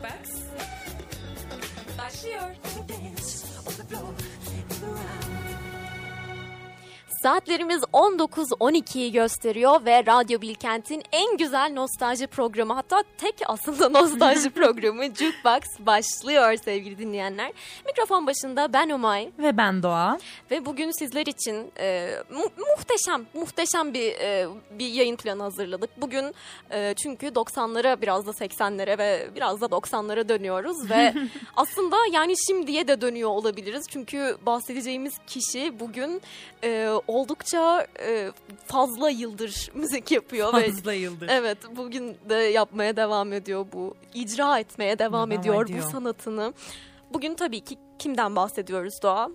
Jukebox başlıyor. Saatlerimiz 19.12'yi gösteriyor ve Radyo Bilkent'in en güzel nostalji programı hatta tek aslında nostalji programı Jukebox başlıyor sevgili dinleyenler. Mikrofon başında ben Umay Ve ben Doğa. ve bugün sizler için e, mu- muhteşem muhteşem bir e, bir yayın planı hazırladık. Bugün e, çünkü 90'lara biraz da 80'lere ve biraz da 90'lara dönüyoruz ve aslında yani şimdiye de dönüyor olabiliriz. Çünkü bahsedeceğimiz kişi bugün e, oldukça e, fazla yıldır müzik yapıyor ve Fazla yıldır. Evet bugün de yapmaya devam ediyor bu. icra etmeye devam, Devam ediyor, ediyor. bu sanatını. Bugün tabii ki kimden bahsediyoruz Doğa?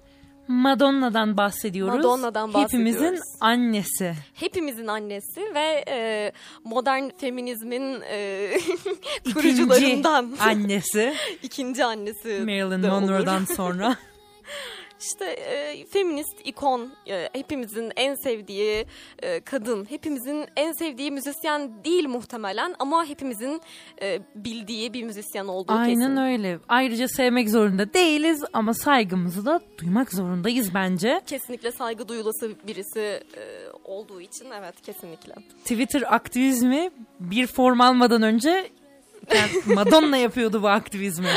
Madonna'dan bahsediyoruz. Madonna'dan Hepimizin bahsediyoruz. annesi. Hepimizin annesi ve e, modern feminizmin e, İkinci kurucularından annesi. ikinci annesi Marilyn. Monroe'dan sonra. İşte e, feminist ikon, e, hepimizin en sevdiği e, kadın, hepimizin en sevdiği müzisyen değil muhtemelen ama hepimizin e, bildiği bir müzisyen olduğu Aynen kesin. öyle. Ayrıca sevmek zorunda değiliz ama saygımızı da duymak zorundayız bence. Kesinlikle saygı duyulası birisi e, olduğu için evet kesinlikle. Twitter aktivizmi bir form almadan önce Madonna yapıyordu bu aktivizmi.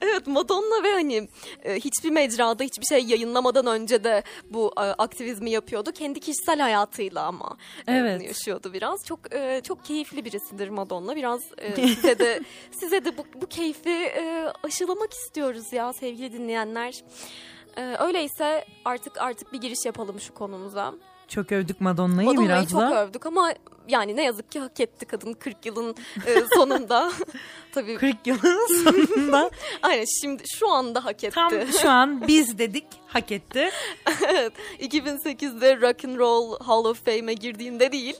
Evet Madonna ve hani e, hiçbir mecrada hiçbir şey yayınlamadan önce de bu e, aktivizmi yapıyordu. Kendi kişisel hayatıyla ama e, Evet. bunu yaşıyordu biraz. Çok çok keyifli birisidir Madonna. Biraz size de size de bu, bu keyfi aşılamak istiyoruz ya sevgili dinleyenler. Öyleyse artık artık bir giriş yapalım şu konumuza. Çok övdük Madonna'yı Madonna'yı biraz çok da. övdük ama yani ne yazık ki hak etti kadın 40 yılın e, sonunda. Tabii 40 yılın sonunda aynen şimdi şu anda hak etti. tam şu an biz dedik hak etti. Evet, 2008'de Rock and Roll Hall of Fame'e girdiğinde değil.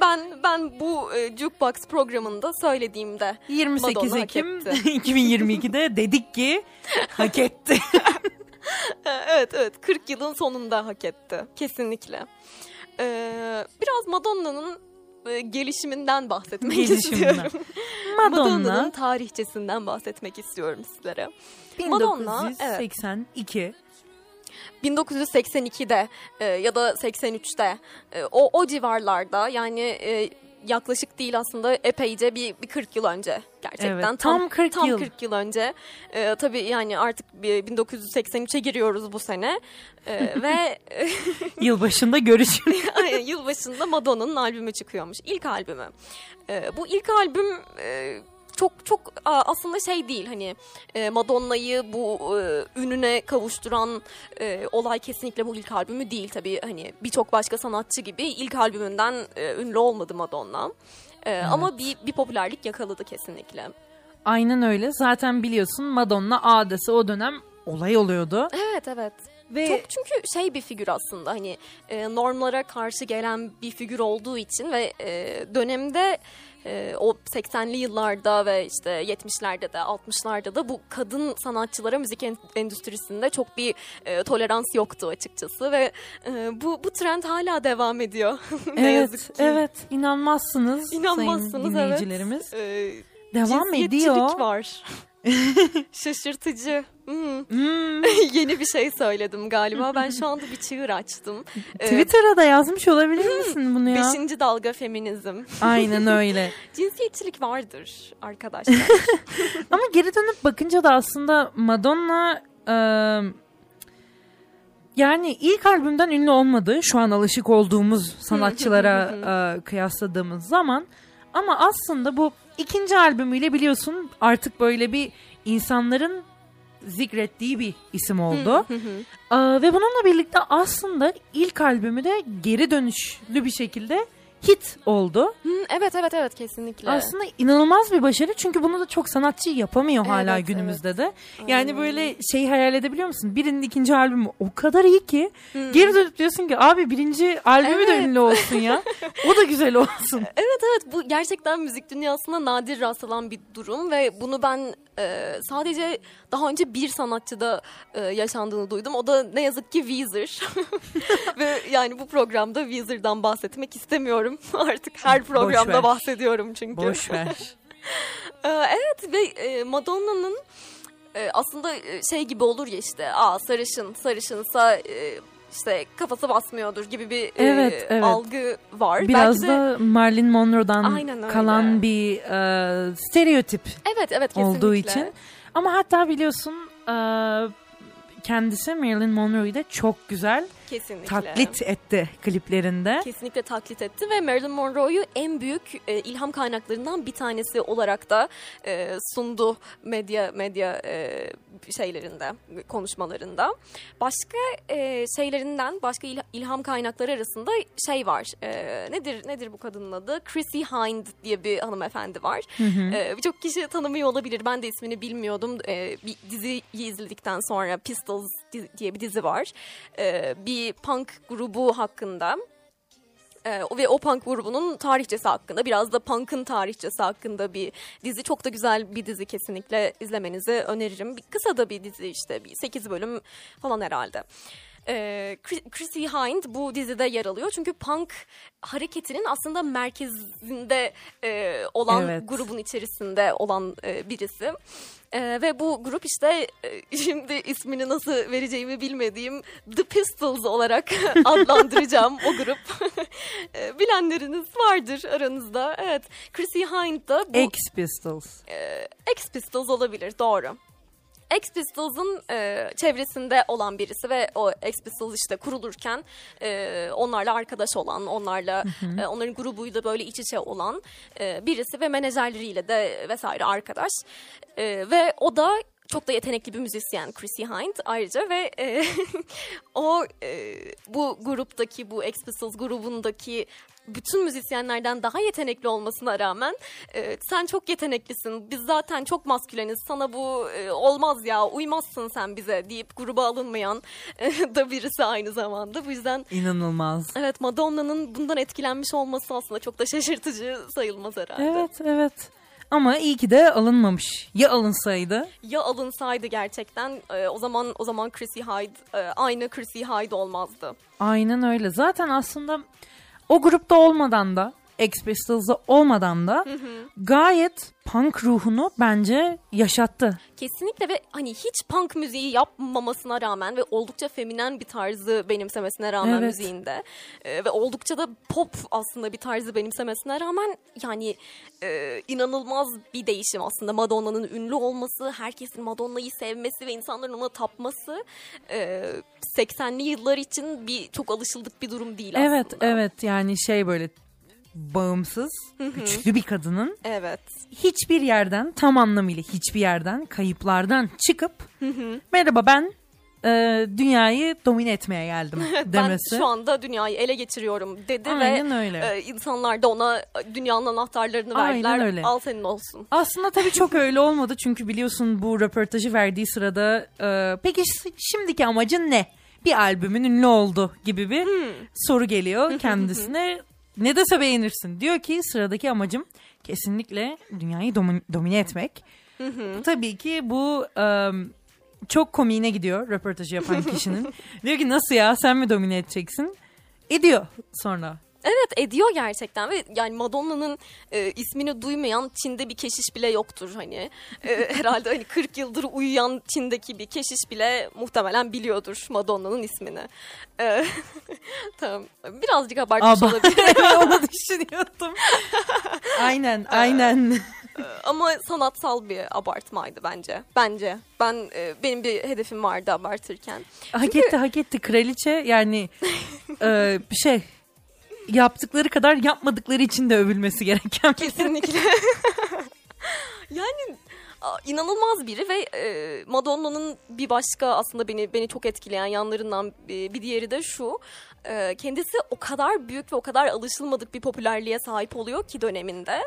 Ben ben bu e, Jukebox programında söylediğimde 28 Madonna Ekim etti. 2022'de dedik ki hak etti. Evet evet 40 yılın sonunda hak etti kesinlikle. Ee, biraz Madonna'nın e, gelişiminden bahsetmek istiyorum. Madonna Madonna'nın tarihçesinden bahsetmek istiyorum sizlere. Madonna, evet. 1982. 1982'de e, ya da 83'te e, o o civarlarda yani e, yaklaşık değil aslında epeyce bir, bir 40 yıl önce gerçekten Evet, tam 40 tam yıl. 40 yıl önce e, tabii yani artık bir 1983'e giriyoruz bu sene E, ve Yılbaşında görüşürüz. Aynen, yılbaşında Madonna'nın albümü çıkıyormuş. İlk albümü. Ee, bu ilk albüm e, çok çok aslında şey değil hani e, Madonna'yı bu e, ününe kavuşturan e, olay kesinlikle bu ilk albümü değil tabii hani birçok başka sanatçı gibi ilk albümünden ünlü olmadı Madonna. E, Ama bir, bir popülerlik yakaladı kesinlikle. Aynen öyle. Zaten biliyorsun Madonna A'dası o dönem olay oluyordu. Evet evet. Ve Çok çünkü şey bir figür aslında hani e, normlara karşı gelen bir figür olduğu için ve e, dönemde e, o 80'li yıllarda ve işte 70'lerde de 60'larda da bu kadın sanatçılara müzik en- endüstrisinde çok bir e, tolerans yoktu açıkçası ve e, bu bu trend hala devam ediyor. ne evet, yazık ki. evet inanmazsınız, İnanmazsınız sayın evet. dinleyicilerimiz. E, Devam cinsiyetçilik ediyor. var. Şaşırtıcı. Hmm. Hmm. Yeni bir şey söyledim galiba. Ben şu anda bir çığır açtım. Ee, Twitter'a da yazmış olabilir misin bunu ya? Beşinci dalga feminizm. Aynen öyle. Cinsiyetçilik vardır arkadaşlar. Ama geri dönüp bakınca da aslında Madonna e, yani ilk albümden ünlü olmadı. Şu an alışık olduğumuz sanatçılara e, kıyasladığımız zaman. Ama aslında bu ikinci albümüyle biliyorsun artık böyle bir insanların zikrettiği bir isim oldu. E, ve bununla birlikte aslında ilk albümü de geri dönüşlü bir şekilde hit oldu. Hı, evet evet evet kesinlikle. Aslında inanılmaz bir başarı çünkü bunu da çok sanatçı yapamıyor hala Evet, günümüzde de. Aynen Yani öyle. böyle şey hayal edebiliyor musun? Birinin ikinci albümü o kadar iyi ki geri dönüp diyorsun ki abi birinci albümü de Evet. ünlü olsun ya. o da güzel olsun. Evet evet bu gerçekten müzik dünyasında nadir rastlanan bir durum ve bunu ben e, sadece daha önce bir sanatçıda e, yaşandığını duydum. O da ne yazık ki Weezer. ve yani bu programda Weezer'dan bahsetmek istemiyorum. Artık her programda bahsediyorum çünkü. Boş ver. Ee, evet ve e, Madonna'nın e, aslında e, şey gibi olur ya işte aa sarışın sarışınsa işte kafası basmıyordur gibi bir e, Evet, evet. algı var. Biraz Belki de da Marilyn Monroe'dan kalan bir e, stereotip evet evet kesinlikle. olduğu için. Ama hatta biliyorsun e, kendisi Marilyn Monroe'yu da çok güzel kesinlikle. taklit etti kliplerinde. Kesinlikle taklit etti ve Marilyn Monroe'yu en büyük e, ilham kaynaklarından bir tanesi olarak da e, sundu medya medya e, şeylerinde, konuşmalarında. Başka e, şeylerinden, başka il- ilham kaynakları arasında şey var. E, nedir nedir bu kadının adı? Chrissy Hind diye bir hanımefendi var. E, Birçok kişi tanımıyor olabilir. Ben de ismini bilmiyordum. E, bir diziyi izledikten sonra Pistols di- diye bir dizi var. E, bir punk grubu hakkında. Ee, ve o punk grubunun tarihçesi hakkında biraz da punk'ın tarihçesi hakkında bir dizi çok da güzel bir dizi kesinlikle izlemenizi öneririm. Bir, kısa da bir dizi işte bir 8 bölüm falan herhalde. Chris- Chrissy Hind bu dizide yer alıyor çünkü punk hareketinin aslında merkezinde e, olan Evet. grubun içerisinde olan e, birisi. Ee, ve bu grup işte e, şimdi ismini nasıl vereceğimi bilmediğim The Pistols olarak adlandıracağım o grup. E, Bilenleriniz vardır aranızda. Evet. Chrissy Hind da bu Ex Pistols. e, Ex Pistols olabilir doğru. Ex Pistols'ın e, çevresinde olan birisi ve o Ex Pistols işte kurulurken e, onlarla arkadaş olan, onlarla e, onların grubuyla böyle iç içe olan e, birisi ve menajerleriyle de vesaire arkadaş. E, ve o da çok da yetenekli bir müzisyen Chrissy Hind ayrıca ve e, o e, bu gruptaki bu Ex Pistols grubundaki bütün müzisyenlerden daha yetenekli olmasına rağmen e, sen çok yeteneklisin biz zaten çok masküleniz sana bu e, olmaz ya uymazsın sen bize deyip gruba alınmayan e, da birisi aynı zamanda bu yüzden İnanılmaz. evet Madonna'nın bundan etkilenmiş olması aslında çok da şaşırtıcı sayılmaz herhalde. Evet evet. Ama iyi ki de alınmamış. Ya alınsaydı? Ya alınsaydı gerçekten e, o zaman o zaman Chrissy Hyde e, aynı Chrissy Hyde olmazdı. Aynen öyle. Zaten aslında o grupta olmadan da Ex Pistols'da olmadan da gayet punk ruhunu bence yaşattı. Kesinlikle ve hani hiç punk müziği yapmamasına rağmen ve oldukça feminen bir tarzı benimsemesine rağmen Evet. müziğinde e, ve oldukça da pop aslında bir tarzı benimsemesine rağmen yani e, inanılmaz bir değişim aslında Madonna'nın ünlü olması, herkesin Madonna'yı sevmesi ve insanların ona tapması e, 80'li yıllar için bir çok alışıldık bir durum değil Evet aslında. evet yani şey böyle bağımsız, güçlü bir kadının Evet. hiçbir yerden tam anlamıyla hiçbir yerden kayıplardan çıkıp merhaba ben e, dünyayı domine etmeye geldim demesi. Ben şu anda dünyayı ele geçiriyorum dedi Aynen ve öyle. e, insanlar da ona dünyanın anahtarlarını Aynen verdiler. öyle. Al senin olsun. Aslında tabii çok öyle olmadı çünkü biliyorsun bu röportajı verdiği sırada e, peki şimdiki amacın ne? Bir albümün ünlü oldu gibi bir soru geliyor kendisine. Ne dese beğenirsin. Diyor ki sıradaki amacım kesinlikle dünyayı domi- domine etmek. Tabii ki bu e, çok komiğine gidiyor röportajı yapan kişinin. diyor ki nasıl ya sen mi domine edeceksin? Ediyor sonra. Evet ediyor gerçekten ve yani Madonna'nın e, ismini duymayan Çin'de bir keşiş bile yoktur hani. E, herhalde hani 40 yıldır uyuyan Çin'deki bir keşiş bile muhtemelen biliyordur Madonna'nın ismini. E, tamam birazcık abartmış Aba. olabilir Onu düşünüyordum. aynen aynen. ama sanatsal bir abartmaydı bence. Bence. Ben e, benim bir hedefim vardı abartırken. Hak etti hak etti kraliçe yani e, şey yaptıkları kadar yapmadıkları için de övülmesi gereken Kesinlikle. yani inanılmaz biri ve e, Madonna'nın bir başka aslında beni beni çok etkileyen yanlarından bir, bir diğeri de şu. E, kendisi o kadar büyük ve o kadar alışılmadık bir popülerliğe sahip oluyor ki döneminde.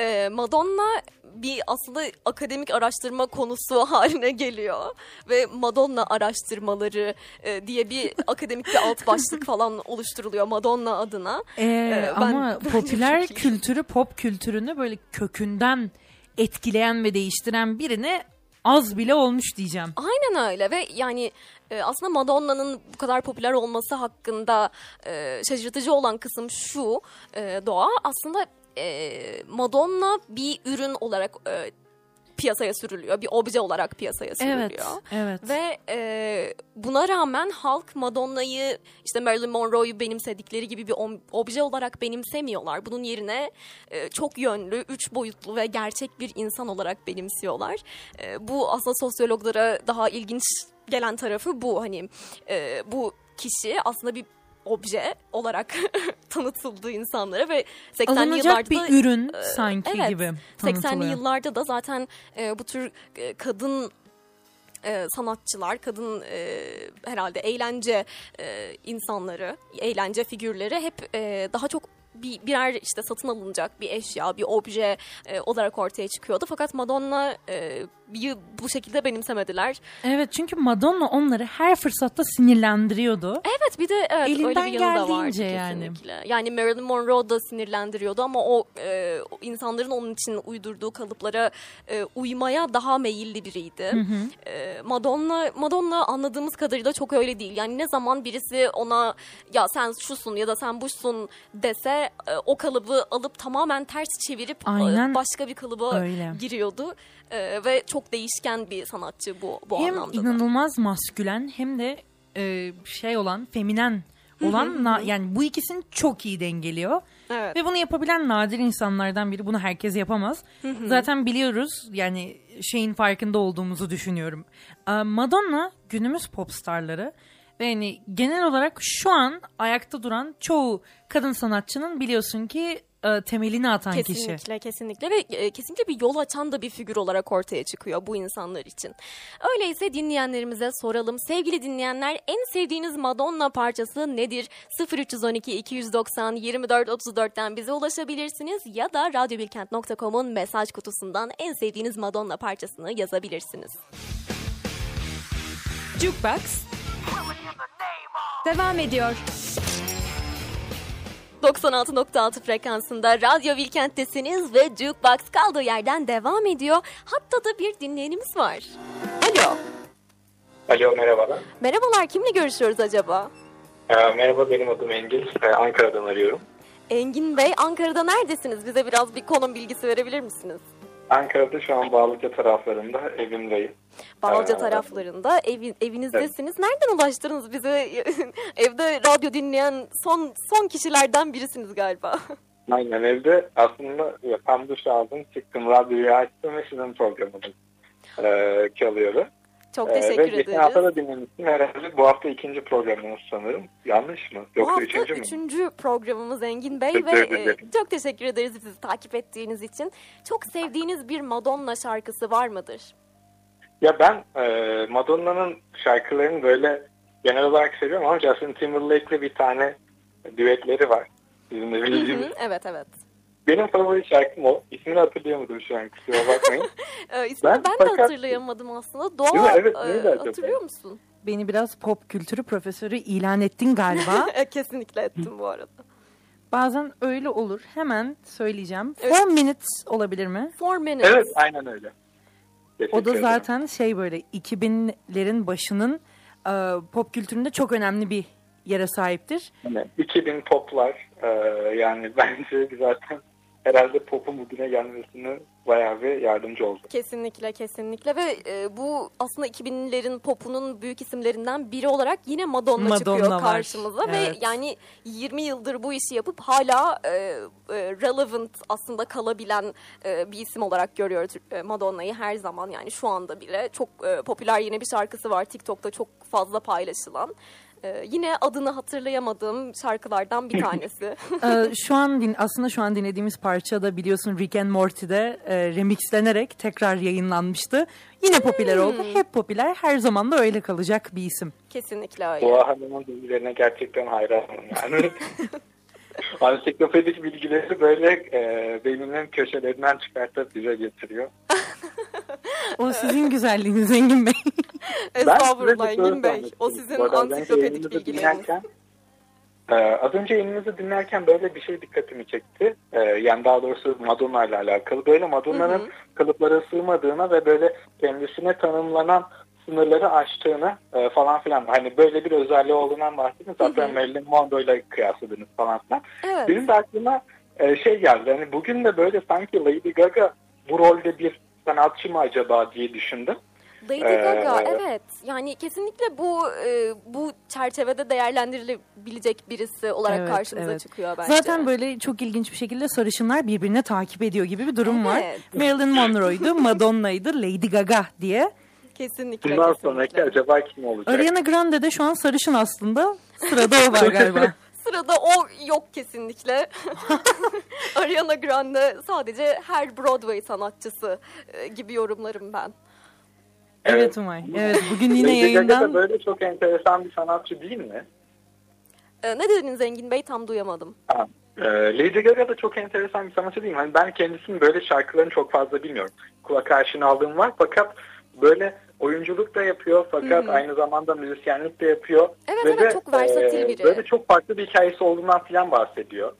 E, Madonna bir aslında akademik araştırma konusu haline geliyor ve Madonna araştırmaları e, diye bir akademik bir alt başlık falan oluşturuluyor Madonna adına. Ee, Ee, ben- ama bence popüler kültürü pop kültürünü böyle kökünden etkileyen ve değiştiren birine az bile olmuş diyeceğim. Aynen öyle ve yani e, aslında Madonna'nın bu kadar popüler olması hakkında e, şaşırtıcı olan kısım şu e, Doğa aslında Madonna bir ürün olarak piyasaya sürülüyor. Bir obje olarak piyasaya sürülüyor. Evet, evet. Ve e, buna rağmen halk Madonna'yı işte Marilyn Monroe'yu benimsedikleri gibi bir obje olarak benimsemiyorlar. Bunun yerine e, çok yönlü, üç boyutlu ve gerçek bir insan olarak benimsiyorlar. E, bu aslında sosyologlara daha ilginç gelen tarafı bu. Hani e, bu kişi aslında bir obje olarak tanıtıldı insanlara ve 80'li Alınacak yıllarda bir da ürün sanki evet, gibi 80'li tanıtılıyor. yıllarda da zaten e, bu tür e, kadın e, sanatçılar, kadın e, herhalde eğlence e, insanları, eğlence figürleri hep e, daha çok bir birer işte satın alınacak bir eşya, bir obje e, olarak ortaya çıkıyordu. Fakat Madonna e, bu şekilde benimsemediler. Evet çünkü Madonna onları her fırsatta sinirlendiriyordu. Evet bir de evet, Elinden öyle bir yanı da vardı yani. kesinlikle. Yani Marilyn Monroe da sinirlendiriyordu ama o e, insanların onun için uydurduğu kalıplara e, uymaya daha meyilli biriydi. E, Madonna Madonna anladığımız kadarıyla çok öyle değil. Yani ne zaman birisi ona ya sen şusun ya da sen busun dese e, o kalıbı alıp tamamen ters çevirip e, Aynen başka bir kalıba öyle. giriyordu. E, ve çok değişken bir sanatçı bu bu hem anlamda. da. inanılmaz maskülen hem de e, şey olan feminen olan na- yani bu ikisini çok iyi dengeliyor. Evet. Ve bunu yapabilen nadir insanlardan biri. Bunu herkes yapamaz. Zaten biliyoruz yani şeyin farkında olduğumuzu düşünüyorum. Ee, Madonna günümüz popstarları ve yani genel olarak şu an ayakta duran çoğu kadın sanatçının biliyorsun ki e, temelini atan kişi. Kesinlikle kesinlikle ve e, kesinlikle bir yol açan da bir figür olarak ortaya çıkıyor bu insanlar için. Öyleyse dinleyenlerimize soralım. Sevgili dinleyenler en sevdiğiniz Madonna parçası nedir? 0312 290 24 34'ten bize ulaşabilirsiniz ya da radyobilkent.com'un mesaj kutusundan en sevdiğiniz Madonna parçasını yazabilirsiniz. Jukebox devam ediyor. 96.6 frekansında Radyo Bilkent'tesiniz ve Jukebox kaldığı yerden devam ediyor. Hatta da bir dinleyenimiz var. Alo. Alo merhabalar. Merhabalar kimle görüşüyoruz acaba? Ee, merhaba benim adım Engin. Ee, Ankara'dan arıyorum. Engin Bey Ankara'da neredesiniz? Bize biraz bir konum bilgisi verebilir misiniz? Ankara'da şu an Bağlıca taraflarında evimdeyim. Bağlıca Ee, taraflarında evi, evinizdesiniz. Nereden ulaştınız bize? Evde radyo dinleyen son son kişilerden birisiniz galiba. Aynen evde aslında tam duş aldım çıktım radyoyu açtım ve sizin programınız e, çalıyordu. Çok Ee, teşekkür ve geçen hafta ederiz. da dinlemiştim herhalde bu hafta ikinci programınız sanırım. Yanlış mı? Bu Yoksa hafta üçüncü mü? üçüncü programımız Engin Bey ve e, çok teşekkür ederiz bizi takip ettiğiniz için. Çok sevdiğiniz bir Madonna şarkısı var mıdır? Ya ben e, Madonna'nın şarkılarını böyle genel olarak seviyorum ama Justin Timberlake'le bir tane düetleri var. Bizim de Hı bildiğimiz. hı, evet evet. Benim favori şarkım o. İsmini hatırlayamadım şu an kusura bakmayın. İsmini ben, Ben de fakat- hatırlayamadım aslında. Doğa? Evet, e, hatırlıyor musun? Beni biraz pop kültürü profesörü ilan ettin galiba. E, Kesinlikle ettim bu arada. Bazen öyle olur. Hemen söyleyeceğim. Evet. Four Minutes olabilir mi? Four Minutes. evet aynen öyle. Teşekkür O da ederim. zaten şey böyle 2000'lerin başının e, pop kültüründe çok önemli bir yere sahiptir. Hani 2000 poplar e, yani bence zaten herhalde popun bugüne gelmesine bayağı bir yardımcı oldu. Kesinlikle kesinlikle ve e, bu aslında 2000'lerin popunun büyük isimlerinden biri olarak yine Madonna, Madonna çıkıyor var. karşımıza ve Evet. yani 20 yıldır bu işi yapıp hala e, e, relevant aslında kalabilen e, bir isim olarak görüyoruz e, Madonna'yı her zaman yani şu anda bile çok e, popüler yine bir şarkısı var TikTok'ta çok fazla paylaşılan. E, yine adını hatırlayamadığım şarkılardan bir tanesi. E, şu an din, aslında şu an dinlediğimiz parça da biliyorsun Rick and Morty'de e, remixlenerek tekrar yayınlanmıştı. Yine popüler oldu. Hep popüler. Her zaman da öyle kalacak bir isim. Kesinlikle öyle. Doğa Hanım'ın bilgilerine gerçekten hayranım yani. Ansiklopedik bilgileri böyle e, beynimin köşelerinden çıkartıp bize getiriyor. O sizin güzelliğiniz Engin Bey. Estağfurullah Engin Bey. O sizin ansiklopedik bilgileriniz. dinlerken, e, az önce yayınınızı dinlerken böyle bir şey dikkatimi çekti. E, yani daha doğrusu Madonna ile alakalı. Böyle Madonna'nın kalıplara sığmadığına ve böyle kendisine tanımlanan sınırları aştığını e, falan filan. Hani böyle bir özelliği olduğundan bahsettiniz. Zaten Marilyn Monroe ile kıyasladınız falan filan. Evet. Benim de aklıma e, şey geldi. Hani bugün de böyle sanki Lady Gaga bu rolde bir sanatçı mı acaba diye düşündüm. Lady Ee, Gaga evet yani kesinlikle bu e, bu çerçevede değerlendirilebilecek birisi olarak Evet, karşımıza evet. çıkıyor bence. Zaten böyle çok ilginç bir şekilde sarışınlar birbirini takip ediyor gibi bir durum var. Evet. Marilyn Monroe'ydu, Madonna'ydı, Lady Gaga diye. Kesinlikle Bundan kesinlikle. sonraki acaba kim olacak? Ariana Grande de şu an sarışın aslında. Sırada o var galiba. Sırada o yok kesinlikle. Ariana Grande sadece her Broadway sanatçısı e, gibi yorumlarım ben. Evet Umay. Evet bugün yine yayından böyle çok enteresan bir sanatçı değil mi? E, ne dediniz Engin Bey tam duyamadım. Ha, e, Lady Gaga da çok enteresan bir sanatçı değil mi? Hani ben kendisinin böyle şarkılarını çok fazla bilmiyorum. Kulak aşina aldığım var fakat böyle oyunculuk da yapıyor fakat aynı zamanda müzisyenlik de yapıyor. Evet, Ve evet, de, çok versatil e, biri. Böyle çok farklı bir hikayesi olduğundan filan bahsediyor.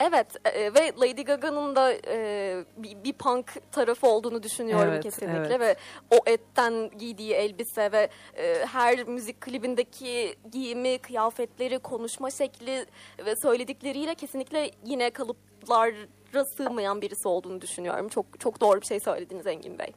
Evet e, ve Lady Gaga'nın da e, bir, bir punk tarafı olduğunu düşünüyorum Evet, kesinlikle evet. ve o etten giydiği elbise ve e, her müzik klibindeki giyimi, kıyafetleri, konuşma şekli ve söyledikleriyle kesinlikle yine kalıplara sığmayan birisi olduğunu düşünüyorum. Çok çok doğru bir şey söylediniz Engin Bey.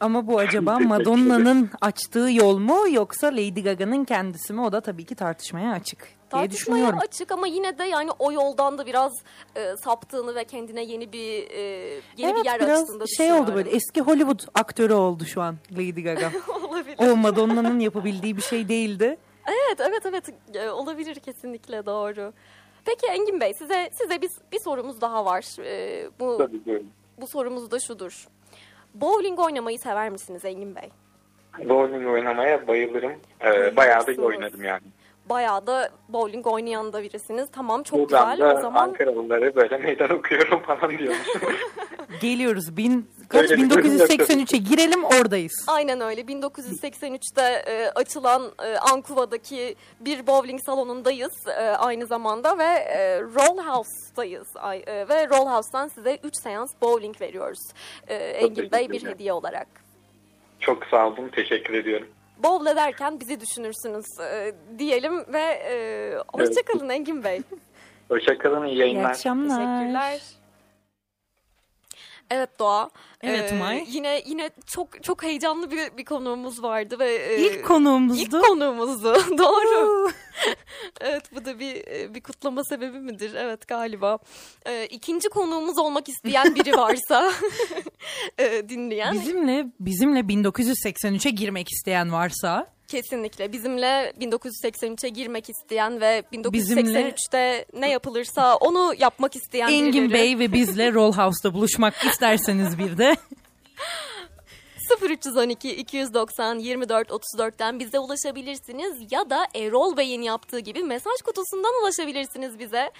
Ama bu acaba Madonna'nın açtığı yol mu yoksa Lady Gaga'nın kendisi mi? O da tabii ki tartışmaya açık diye Tartışmaya düşünüyorum. açık ama yine de yani o yoldan da biraz e, saptığını ve kendine yeni bir e, yeni evet bir yer biraz açtığını şey oldu böyle eski Hollywood aktörü oldu şu an Lady Gaga. Olabilir. o Madonna'nın yapabildiği bir şey değildi. Evet, evet, evet. E, Olabilir kesinlikle doğru. Peki Engin Bey, size size bir, bir sorumuz daha var. E, bu Tabii buyurun. bu sorumuz da şudur. Bowling oynamayı sever misiniz Engin Bey? Bowling oynamaya bayılırım. Ee, bayağı da iyi oynadım yani. Bayağı da bowling oynayan da birisiniz. Tamam, çok Buradan güzel. da O zaman Ankaralıları böyle meydan okuyorum falan diyormuşum. Geliyoruz. Bin, kaç? Öyle bir durum yok 1983'e girelim oradayız. Aynen öyle. 1983'te e, açılan e, Ankuva'daki bir bowling salonundayız e, aynı zamanda ve e, Roll House'dayız. Ay, e, ve Roll House'tan size 3 seans bowling veriyoruz. E, Engin Bey bir hediye olarak. Çok sağ olun. Teşekkür ediyorum. Bowl ederken bizi düşünürsünüz e, diyelim ve e, hoşçakalın Engin Bey. Hoşçakalın. iyi İyi yayınlar. akşamlar. Teşekkürler. Evet Doğa. Evet, Ee, Umay. Yine yine çok çok heyecanlı bir, bir konuğumuz vardı ve e, İlk konuğumuzdu. İlk konuğumuzdu. Doğru. evet bu da bir e, bir kutlama sebebi midir? Evet galiba. Ee, ikinci konuğumuz olmak isteyen biri varsa e, dinleyen Bizimle bizimle 1983'e girmek isteyen varsa kesinlikle bizimle 1983'e girmek isteyen ve Bizimle- 1983'te ne yapılırsa onu yapmak isteyen Engin birileri. Bey ve bizle Roll House'da buluşmak isterseniz bir de 0312 290 24 34'ten bize ulaşabilirsiniz ya da Erol Bey'in yaptığı gibi mesaj kutusundan ulaşabilirsiniz bize.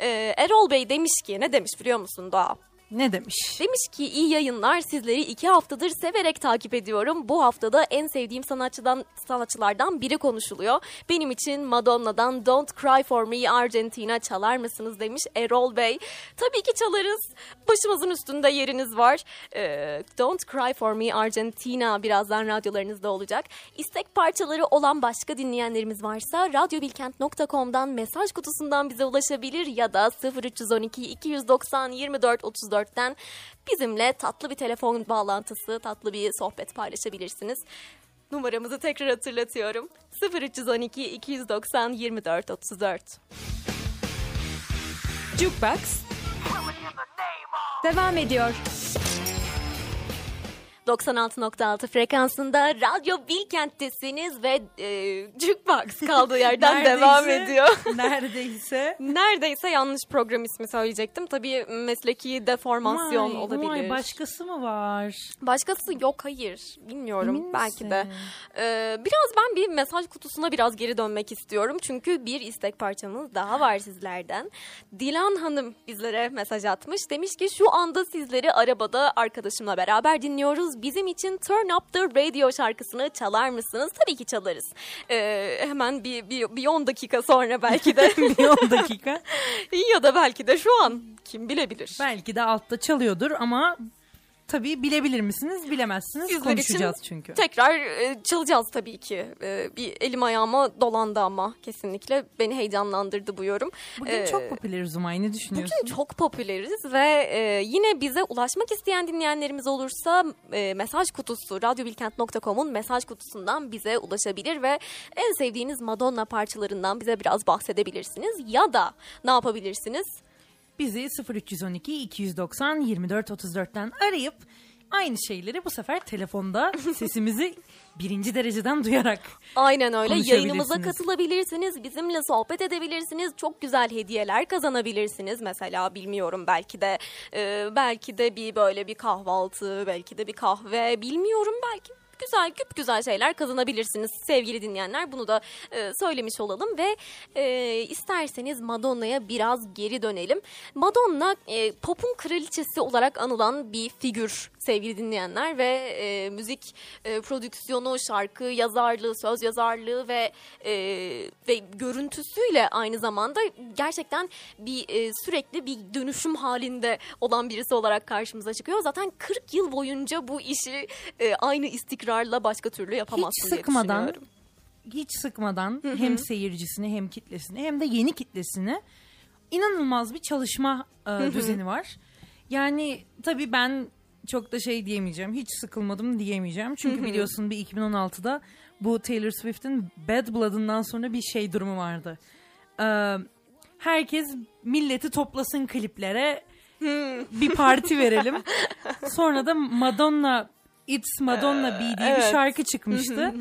Ee, Erol Bey demiş ki ne demiş biliyor musun Doğa? Ne demiş? Demiş ki iyi yayınlar sizleri iki haftadır severek takip ediyorum. Bu haftada en sevdiğim sanatçıdan sanatçılardan biri konuşuluyor. Benim için Madonna'dan Don't Cry For Me Argentina çalar mısınız demiş Erol Bey. Tabii ki çalarız. Başımızın üstünde yeriniz var. Ee, Don't Cry For Me Argentina birazdan radyolarınızda olacak. İstek parçaları olan başka dinleyenlerimiz varsa radyobilkent.com'dan mesaj kutusundan bize ulaşabilir ya da 0312 290 24 34'ten bizimle tatlı bir telefon bağlantısı, tatlı bir sohbet paylaşabilirsiniz. Numaramızı tekrar hatırlatıyorum. 0312 290 24 34. Jukebox devam ediyor. 96.6 frekansında Radyo Bilkent'tesiniz ve e, Jukebox kaldığı yerden devam ediyor. Neredeyse. Neredeyse yanlış program ismi söyleyecektim. Tabii mesleki deformasyon Vay, olabilir. vay, başkası mı var? Başkası yok hayır. Bilmiyorum Emin belki misin? de. Ee, biraz ben bir mesaj kutusuna biraz geri dönmek istiyorum. Çünkü bir istek parçamız daha var sizlerden. Dilan Hanım bizlere mesaj atmış. Demiş ki şu anda sizleri arabada arkadaşımla beraber dinliyoruz. Bizim için Turn Up The Radio şarkısını çalar mısınız? Tabii ki çalarız. Ee, hemen bir, bir, bir 10 dakika sonra belki de. Bir 10 dakika. ya da belki de şu an. Kim bilebilir. Belki de altta çalıyordur ama tabii bilebilir misiniz? Bilemezsiniz. Sizler Konuşacağız için çünkü. Tekrar e, çalacağız tabii ki. E, bir elim ayağıma dolandı ama kesinlikle beni heyecanlandırdı bu yorum. Bugün Ee, çok popüleriz Umay. Ne düşünüyorsun? Bugün çok popüleriz ve e, yine bize ulaşmak isteyen dinleyenlerimiz olursa e, mesaj kutusu radyobilkent.com'un mesaj kutusundan bize ulaşabilir ve en sevdiğiniz Madonna parçalarından bize biraz bahsedebilirsiniz ya da ne yapabilirsiniz? Bizi 0312 290 24 34'ten arayıp aynı şeyleri bu sefer telefonda sesimizi birinci dereceden duyarak Aynen öyle. Yayınımıza katılabilirsiniz. Bizimle sohbet edebilirsiniz. Çok güzel hediyeler kazanabilirsiniz. Mesela bilmiyorum belki de e, belki de bir böyle bir kahvaltı, belki de bir kahve, bilmiyorum belki güzel güp güzel şeyler kazanabilirsiniz sevgili dinleyenler. Bunu da e, söylemiş olalım ve e, isterseniz Madonna'ya biraz geri dönelim. Madonna e, popun kraliçesi olarak anılan bir figür sevgili dinleyenler ve e, müzik e, prodüksiyonu, şarkı yazarlığı, söz yazarlığı ve e, ve görüntüsüyle aynı zamanda gerçekten bir e, sürekli bir dönüşüm halinde olan birisi olarak karşımıza çıkıyor. Zaten 40 yıl boyunca bu işi e, aynı istikrarla başka türlü yapamazsın diye sıkmadan, düşünüyorum. hiç sıkmadan hem seyircisini hem kitlesini hem de yeni kitlesini inanılmaz bir çalışma e, düzeni var. Yani tabii ben çok da şey diyemeyeceğim. Hiç sıkılmadım diyemeyeceğim. Çünkü biliyorsun bir 2016'da bu Taylor Swift'in Bad Blood'ından sonra bir şey durumu vardı. Ee, herkes milleti toplasın kliplere. bir parti verelim. Sonra da Madonna It's Madonna Be diye bir şarkı çıkmıştı.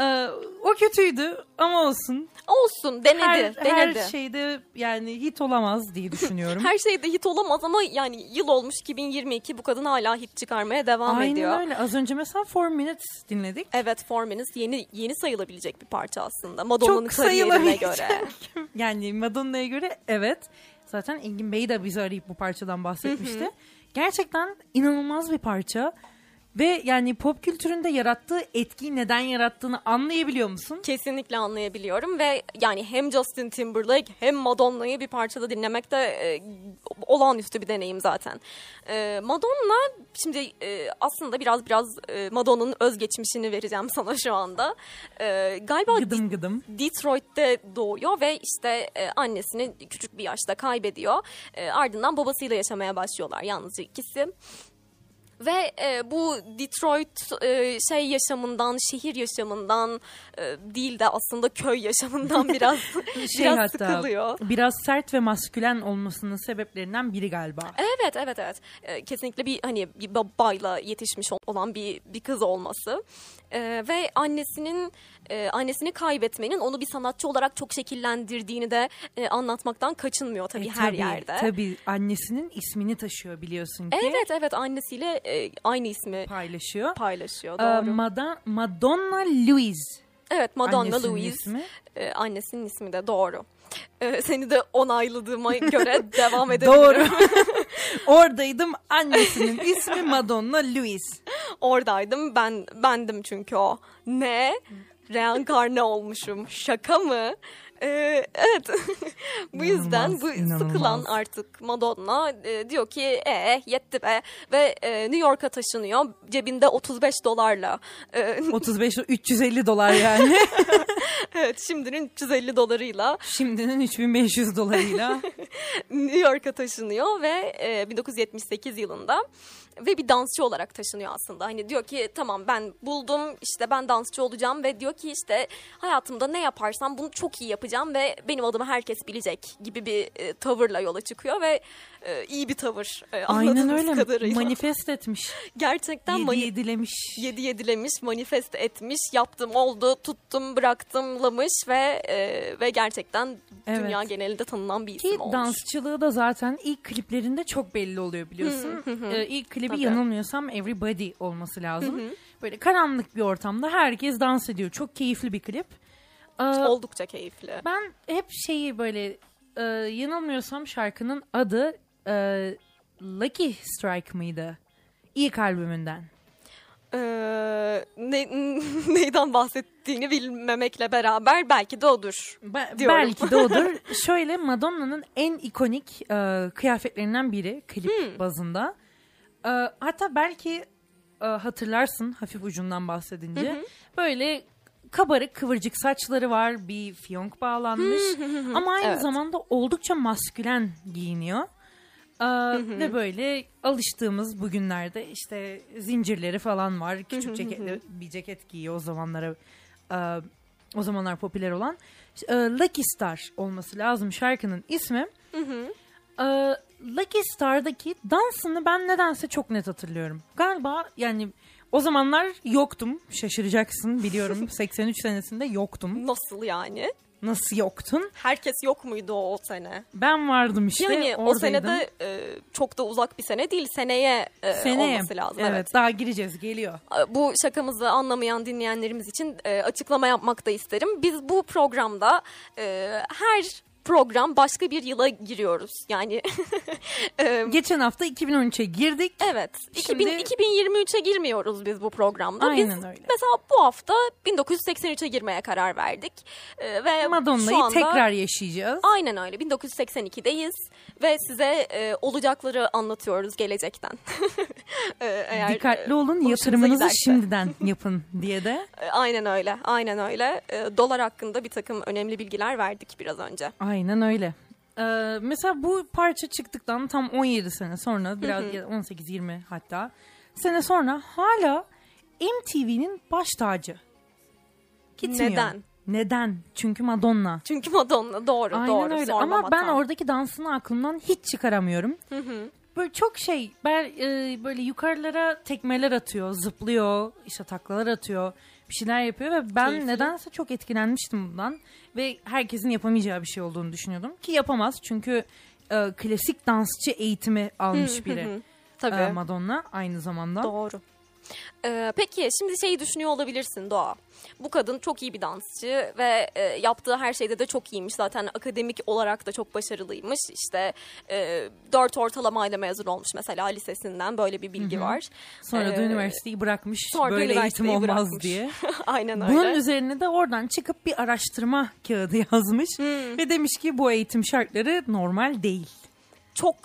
Ee, o kötüydü ama olsun. Olsun denedi, Her, denedi. her şeyde yani hit olamaz diye düşünüyorum. Her şeyde hit olamaz ama yani yıl olmuş 2022 bu kadın hala hit çıkarmaya devam Aynen ediyor. öyle. Az önce mesela Four Minutes dinledik. Evet Four Minutes yeni yeni sayılabilecek bir parça aslında. Madonna'nın kariyerine göre. yani Madonna'ya göre evet. Zaten Engin Bey de bizi arayıp bu parçadan bahsetmişti. Gerçekten inanılmaz bir parça. Ve yani pop kültüründe yarattığı etkiyi neden yarattığını anlayabiliyor musun? Kesinlikle anlayabiliyorum ve yani hem Justin Timberlake hem Madonna'yı bir parçada dinlemek de e, olağanüstü bir deneyim zaten. E, Madonna şimdi e, aslında biraz biraz e, Madonna'nın özgeçmişini vereceğim sana şu anda. E, galiba Gıdım gıdım. Detroit'te doğuyor ve işte e, annesini küçük bir yaşta kaybediyor. E, ardından babasıyla yaşamaya başlıyorlar yalnızca ikisi. Ve e, bu Detroit e, şey yaşamından, şehir yaşamından e, değil de aslında köy yaşamından biraz Şey biraz hatta sıkılıyor. biraz sert ve maskülen olmasının sebeplerinden biri galiba. Evet evet evet Ee, kesinlikle bir hani bir babayla yetişmiş ol- olan bir bir kız olması Ee, ve annesinin e, annesini kaybetmenin onu bir sanatçı olarak çok şekillendirdiğini de e, anlatmaktan kaçınmıyor tabii E, her yerde. Tabii annesinin ismini taşıyor biliyorsun ki. Evet evet annesiyle e, aynı ismi Paylaşıyor. paylaşıyor Ee, doğru. Mada- Madonna Louise. evet Madonna annesinin Louise ismi. e, annesinin ismi de doğru. E, seni de onayladığıma göre devam edebilirim. Doğru. Oradaydım. Annesinin ismi Madonna Louise. Oradaydım ben bendim çünkü o. Ne? Reenkarne olmuşum. Şaka mı? Ee, evet. bu yüzden bu İnanılmaz, sıkılan inanılmaz. artık Madonna e, diyor ki e yetti be ve e, New York'a taşınıyor cebinde 35 dolarla. E, 35 350 dolar yani. evet şimdinin 350 dolarıyla Şimdinin 3500 dolarıyla. New York'a taşınıyor ve e, 1978 yılında ve bir dansçı olarak taşınıyor aslında. Hani diyor ki tamam ben buldum işte ben dansçı olacağım ve diyor ki işte hayatımda ne yaparsam bunu çok iyi yapacağım ve benim adımı herkes bilecek gibi bir e, tavırla yola çıkıyor ve e, iyi bir tavır e, Aynen öyle. kadarıyla. Manifest etmiş. Gerçekten Yedi mani- yedilemiş. yedi yedilemiş, manifest etmiş, yaptım oldu, tuttum, bıraktımlamış ve e, ve gerçekten Evet. dünya genelinde tanınan bir isim Ki olmuş. dansçılığı da zaten ilk kliplerinde çok belli oluyor biliyorsun. Ee, ilk klibi Tabii. yanılmıyorsam Everybody olması lazım. Böyle karanlık bir ortamda herkes dans ediyor. Çok keyifli bir klip. Ee, Oldukça keyifli. ben hep şeyi böyle e, yanılmıyorsam şarkının adı e, Lucky Strike mıydı? İlk albümünden. Ee, ne, neyden bahsettiğini bilmemekle beraber belki de odur. Be- Diyorum. belki de odur. Şöyle Madonna'nın en ikonik e, kıyafetlerinden biri klip Hmm. bazında. Ee, hatta belki e, hatırlarsın hafif ucundan bahsedince. Böyle kabarık kıvırcık saçları var. Bir fiyonk bağlanmış. Ama aynı Evet. zamanda oldukça maskülen giyiniyor. Ee, ve böyle alıştığımız bugünlerde işte zincirleri falan var. Küçük ceketli bir ceket giyiyor o zamanlara e, o zamanlar popüler olan. E, Lucky Star olması lazım şarkının ismi. E, Lucky Star'daki dansını ben nedense çok net hatırlıyorum. Galiba yani o zamanlar yoktum. Şaşıracaksın biliyorum. 83 senesinde yoktum. Nasıl yani? Nasıl yoktun? Herkes yok muydu o, o sene? Ben vardım işte. Yani o oradaydım. senede e, çok da uzak bir sene değil. Seneye, e, Seneye. olması lazım. Evet, Evet. daha gireceğiz geliyor. Bu şakamızı anlamayan dinleyenlerimiz için e, açıklama yapmak da isterim. Biz bu programda e, her program başka bir yıla giriyoruz. Yani Geçen hafta 2013'e girdik. evet. Şimdi- 2000, 2023'e girmiyoruz biz bu programda. biz Aynen öyle. mesela bu hafta 1983'e girmeye karar verdik. Ve şu Madonna'yı anda- tekrar yaşayacağız. Aynen öyle. 1982'deyiz ve size e, olacakları anlatıyoruz gelecekten. E, eğer, Dikkatli e, olun hoşunuza yatırımınızı giderse. şimdiden yapın diye de. E, Aynen öyle. Aynen öyle. E, dolar hakkında bir takım önemli bilgiler verdik biraz önce. Aynen öyle. Ee, mesela bu parça çıktıktan tam 17 sene sonra biraz ya 18-20 hatta sene sonra hala MTV'nin baş tacı. Gitmiyor. Neden? Neden? Çünkü Madonna. Çünkü Madonna doğru Aynen doğru. öyle ama ben oradaki dansını aklımdan hiç çıkaramıyorum. Hı hı. Böyle çok şey ben e, böyle yukarılara tekmeler atıyor, zıplıyor, işte taklalar atıyor, bir şeyler yapıyor ve ben Keyifli. nedense çok etkilenmiştim bundan ve herkesin yapamayacağı bir şey olduğunu düşünüyordum ki yapamaz çünkü e, klasik dansçı eğitimi almış biri Hı, Tabii. e, Madonna aynı zamanda. Doğru. Ee, peki şimdi şeyi düşünüyor olabilirsin Doğa. Bu kadın çok iyi bir dansçı ve e, yaptığı her şeyde de çok iyiymiş. Zaten akademik olarak da çok başarılıymış. İşte e, 4 ortalamayla mezun olmuş mesela lisesinden böyle bir bilgi var. Sonra da Ee, üniversiteyi bırakmış sonra da böyle eğitim olmaz bırakmış. diye. Aynen öyle. Bunun üzerine de oradan çıkıp bir araştırma kağıdı yazmış Hmm. ve demiş ki bu eğitim şartları normal değil. çok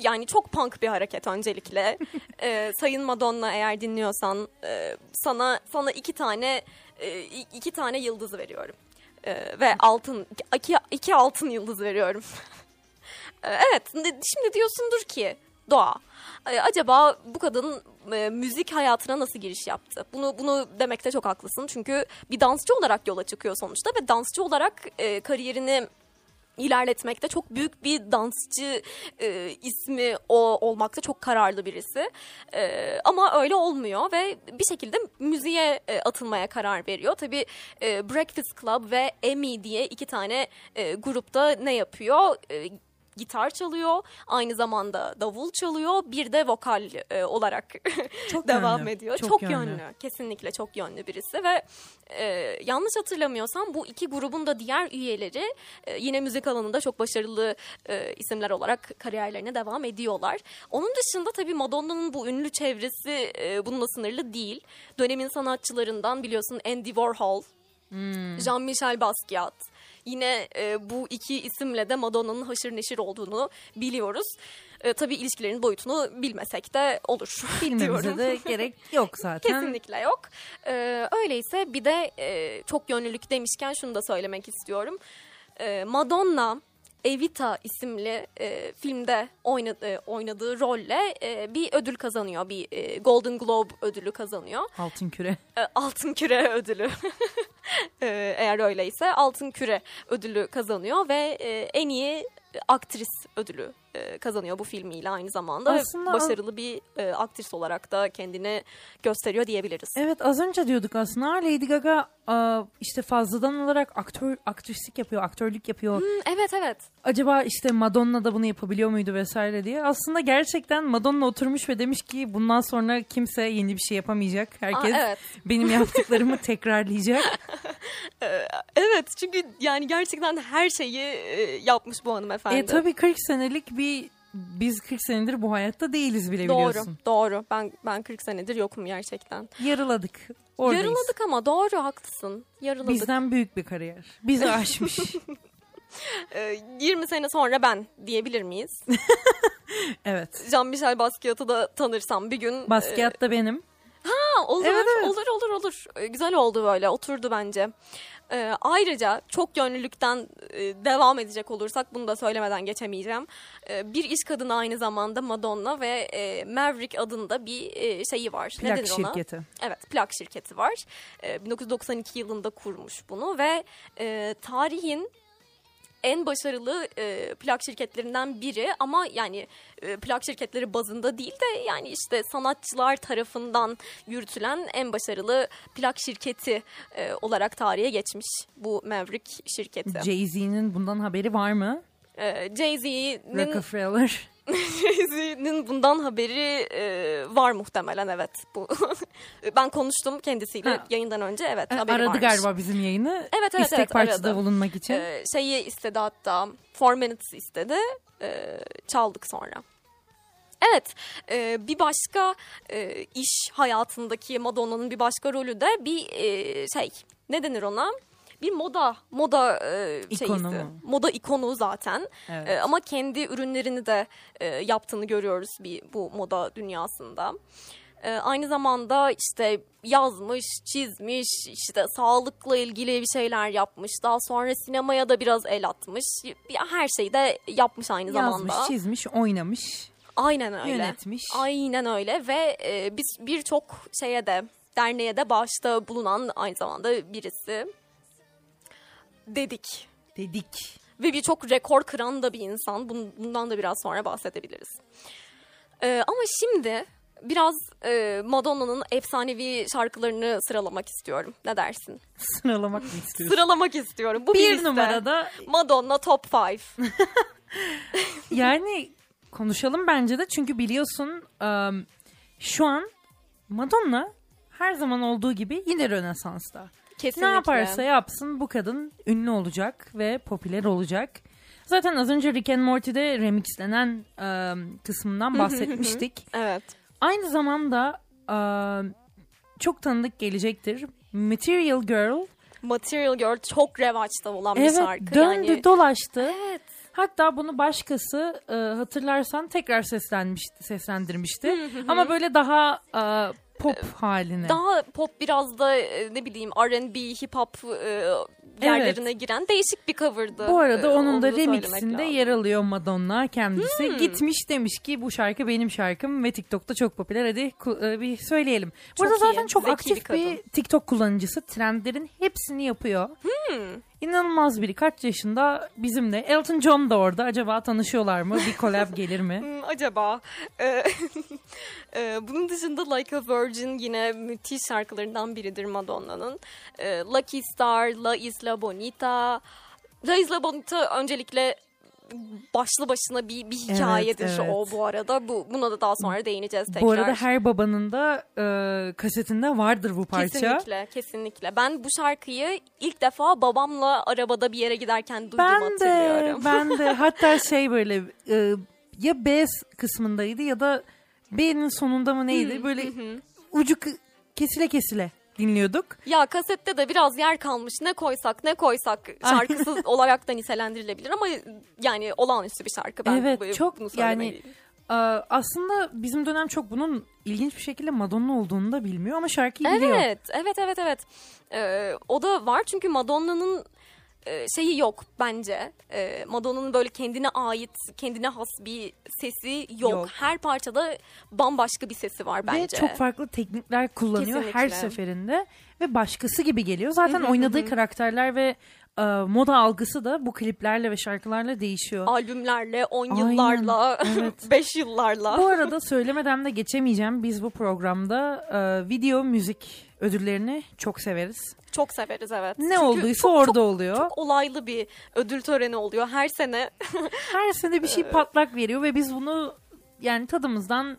yani çok punk bir hareket öncelikle. Ee, Sayın Madonna eğer dinliyorsan e, sana sana iki tane e, iki tane yıldız veriyorum. Ee, ve altın iki, iki altın yıldız veriyorum. Ee, evet şimdi diyorsundur ki Doğa e, acaba bu kadın e, müzik hayatına nasıl giriş yaptı? Bunu bunu demekte çok haklısın. Çünkü bir dansçı olarak yola çıkıyor sonuçta ve dansçı olarak e, kariyerini ilerletmekte çok büyük bir dansçı e, ismi o olmakta çok kararlı birisi. E, ama öyle olmuyor ve bir şekilde müziğe e, atılmaya karar veriyor. Tabii e, Breakfast Club ve Emmy diye iki tane e, grupta ne yapıyor? E, gitar çalıyor, aynı zamanda davul çalıyor, bir de vokal e, olarak Çok devam yönlü, ediyor. çok Çok, yönlü. yönlü. kesinlikle çok yönlü birisi ve e, yanlış hatırlamıyorsam bu iki grubun da diğer üyeleri e, yine müzik alanında çok başarılı e, isimler olarak kariyerlerine devam ediyorlar. Onun dışında tabii Madonna'nın bu ünlü çevresi e, bununla sınırlı değil. Dönemin sanatçılarından biliyorsun Andy Warhol, Jean-Michel Basquiat. Yine e, bu iki isimle de Madonna'nın haşır neşir olduğunu biliyoruz. E, tabii ilişkilerin boyutunu bilmesek de olur Bilmemize de gerek yok zaten. Kesinlikle yok. Ee, öyleyse bir de e, çok yönlülük demişken şunu da söylemek istiyorum. Ee, Madonna Evita isimli e, filmde oynadı, oynadığı rolle e, bir ödül kazanıyor. Bir e, Golden Globe ödülü kazanıyor. Altın küre. E, Altın Küre ödülü. E, eğer öyleyse Altın Küre ödülü kazanıyor ve e, en iyi aktris ödülü e, kazanıyor bu filmiyle aynı zamanda. Aslında- Başarılı bir e, aktris olarak da kendini gösteriyor diyebiliriz. Evet az önce diyorduk aslında Lady Gaga aa, işte fazladan olarak aktör aktrislik yapıyor, aktörlük yapıyor. Hmm, evet evet. Acaba işte Madonna da bunu yapabiliyor muydu vesaire diye. Aslında gerçekten Madonna oturmuş ve demiş ki bundan sonra kimse yeni bir şey yapamayacak. Herkes Aa, evet. benim yaptıklarımı tekrarlayacak. Evet çünkü yani gerçekten her şeyi e, yapmış bu hanımefendi. e tabii 40 senelik bir biz 40 senedir bu hayatta değiliz bile Doğru, biliyorsun. doğru. Ben ben 40 senedir yokum gerçekten. Yarıladık. Oradayız. Yarıladık ama doğru haklısın. Yarıladık. Bizden büyük bir kariyer. Bizi aşmış. Ee, 20 sene sonra ben diyebilir miyiz? Evet. Jean-Michel Basquiat'ı da tanırsam bir gün... Basquiat da benim. Ha, olur, Evet, evet. olur, olur, olur. Ee, Güzel oldu böyle, oturdu bence. Ee, ayrıca çok yönlülükten e, devam edecek olursak bunu da söylemeden geçemeyeceğim. Ee, bir iş kadını aynı zamanda Madonna ve e, Maverick adında bir e, şeyi var. ne Plak ona? şirketi. Evet, plak şirketi var. Ee, 1992 yılında kurmuş bunu ve e, tarihin en başarılı e, plak şirketlerinden biri ama yani e, plak şirketleri bazında değil de yani işte sanatçılar tarafından yürütülen en başarılı plak şirketi e, olarak tarihe geçmiş bu Maverick şirketi. Jay-Z'nin bundan haberi var mı? E, Jay-Z'nin Rockefeller. Jay-Z'nin bundan haberi e, var muhtemelen evet. Bu ben konuştum kendisiyle Ha. yayından önce evet haberi Aradı varmış. galiba bizim yayını. Evet, evet, İstek evet, parçada aradı. bulunmak için. Ee, şeyi istedi hatta. Four Minutes istedi. Ee, çaldık sonra. Evet, e, bir başka e, iş hayatındaki Madonna'nın bir başka rolü de bir e, şey, ne denir ona? Bir moda, moda e, İkonu şeyisi. mu? Moda ikonu zaten. Evet. E, ama kendi ürünlerini de e, yaptığını görüyoruz bir bu moda dünyasında. E, aynı zamanda işte yazmış, çizmiş, işte sağlıkla ilgili bir şeyler yapmış. Daha sonra sinemaya da biraz el atmış. Her şeyi de yapmış aynı Yazmış, zamanda. çizmiş, oynamış, Aynen öyle. yönetmiş. Aynen öyle ve e, biz birçok şeye de derneğe de bağışta bulunan aynı zamanda birisi dedik. Dedik. Ve birçok rekor kıran da bir insan. Bun- Bundan da biraz sonra bahsedebiliriz. Ee, ama şimdi biraz e, Madonna'nın efsanevi şarkılarını sıralamak istiyorum. Ne dersin? Sıralamak mı istiyorsun? Sıralamak istiyorum. Bu bir, bir liste. numarada Madonna Top 5. yani konuşalım bence de çünkü biliyorsun ım, şu an Madonna her zaman olduğu gibi yine Rönesans'ta. Kesinlikle. Ne yaparsa yapsın bu kadın ünlü olacak ve popüler olacak. Zaten az önce Rick and Morty'de remixlenen ım, kısmından bahsetmiştik. Evet. Aynı zamanda ım, çok tanıdık gelecektir. Material Girl Material Girl çok revaçta olan bir evet şarkı. döndü yani. dolaştı. Evet. Hatta bunu başkası e, hatırlarsan tekrar seslenmişti, seslendirmişti. Ama böyle daha e, pop haline. Daha pop biraz da e, ne bileyim R&B, hip hop e, yerlerine giren değişik bir cover'dı. Bu arada E, onun onu da remixinde yer alıyor Madonna kendisi. Hmm. Gitmiş demiş ki bu şarkı benim şarkım ve TikTok'ta çok popüler. Hadi e, bir söyleyelim. Çok Burada zaten çok zeki aktif bir bir TikTok kullanıcısı. Trendlerin hepsini yapıyor. Hmm. İnanılmaz biri. Kaç yaşında bizimle. Elton John da orada. Acaba tanışıyorlar mı? Bir collab gelir mi? Hmm, acaba. E, e, bunun dışında Like a Virgin yine müthiş şarkılarından biridir Madonna'nın. E, Lucky Star, La Isla Bonita. La Isla Bonita öncelikle başlı başına bir, bir hikayedir evet. o bu arada. Bu Buna da daha sonra değineceğiz tekrar. Bu arada her babanın da e, kasetinde vardır bu parça. Kesinlikle, kesinlikle. Ben bu şarkıyı ilk defa babamla arabada bir yere giderken duydum Ben de, hatırlıyorum. ben de. Hatta şey böyle e, ya B kısmındaydı ya da B'nin sonunda mı neydi? Böyle ucu kesile kesile dinliyorduk. Ya kasette de biraz yer kalmış. Ne koysak ne koysak şarkısız olarak da nitelendirilebilir ama yani olağanüstü bir şarkı. Ben Evet, bu- çok bunu yani. Ee, aslında bizim dönem çok bunun ilginç bir şekilde Madonna olduğunu da bilmiyor ama şarkıyı biliyor. Evet, evet, evet, evet. Ee, o da var çünkü Madonna'nın e, şeyi yok bence. Ee, Madonna'nın böyle kendine ait, kendine has bir sesi yok. Yok. Her parçada bambaşka bir sesi var bence. Ve çok farklı teknikler kullanıyor Kesinlikle. her seferinde ve başkası gibi geliyor. Zaten oynadığı karakterler ve e, moda algısı da bu kliplerle ve şarkılarla değişiyor. albümlerle, 10 Aynen, yıllarla, evet. 5 yıllarla. Bu arada söylemeden de geçemeyeceğim. Biz bu programda e, video müzik ödüllerini çok severiz. Çok severiz evet. Ne Çünkü olduysa çok, orada çok, oluyor. çok olaylı bir ödül töreni oluyor her sene. Her sene bir şey patlak veriyor ve biz bunu yani tadımızdan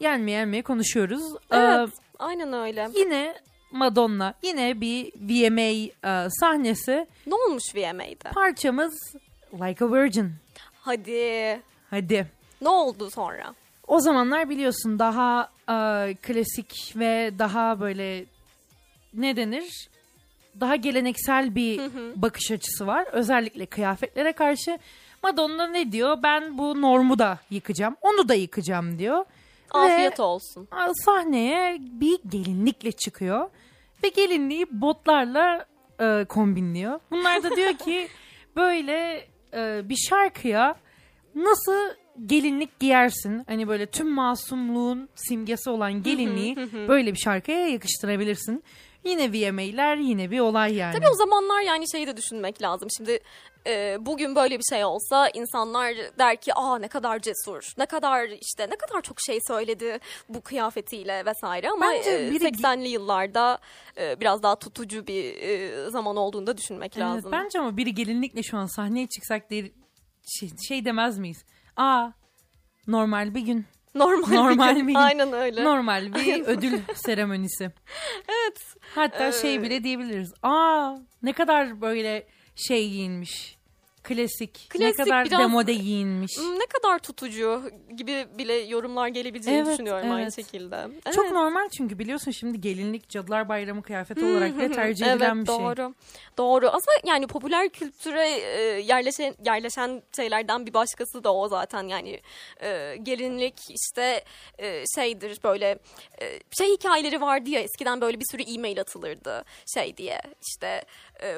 yenmeye yenmeye konuşuyoruz. Evet, Ee, aynen öyle. yine Madonna, yine bir VMA e, sahnesi. Ne olmuş VMA'de? Parçamız Like a Virgin. Hadi. Hadi. Ne oldu sonra? O zamanlar biliyorsun daha e, klasik ve daha böyle ne denir? daha geleneksel bir bakış açısı var. Özellikle kıyafetlere karşı. Madonna ne diyor? Ben bu normu da yıkacağım. Onu da yıkacağım diyor. Afiyet Ve olsun. sahneye bir gelinlikle çıkıyor. Ve gelinliği botlarla e, kombinliyor. Bunlar da diyor ki böyle e, bir şarkıya nasıl gelinlik giyersin? Hani böyle tüm masumluğun simgesi olan gelinliği böyle bir şarkıya yakıştırabilirsin. Yine VMA'ler yine bir olay yani. Tabii o zamanlar yani şeyi de düşünmek lazım. Şimdi e, bugün böyle bir şey olsa insanlar der ki aa ne kadar cesur, ne kadar işte ne kadar çok şey söyledi bu kıyafetiyle vesaire. Ama Bence e, biri- 80'li yıllarda e, biraz daha tutucu bir e, zaman olduğunu da düşünmek Evet, lazım. bence ama biri gelinlikle şu an sahneye çıksak değil, şey, şey demez miyiz? Aa normal bir gün. Normal, Normal bir gün. bir- Aynen öyle. Normal bir ödül seremonisi. evet. Hatta şey Ee, bile diyebiliriz. Aa ne kadar böyle şey giyinmiş. Klasik. ne Klasik, kadar biraz- demode giyinmiş. Ne kadar tutucu gibi bile yorumlar gelebileceğini Evet, düşünüyorum aynı evet. şekilde. Çok Evet. normal çünkü biliyorsun şimdi gelinlik Cadılar Bayramı kıyafeti olarak bile tercih edilen evet, bir şey. doğru. Doğru. Aslında yani popüler kültüre e, yerleşen yerleşen şeylerden bir başkası da o zaten yani e, gelinlik işte e, şeydir böyle e, şey hikayeleri vardı ya eskiden böyle bir sürü e-mail atılırdı şey diye işte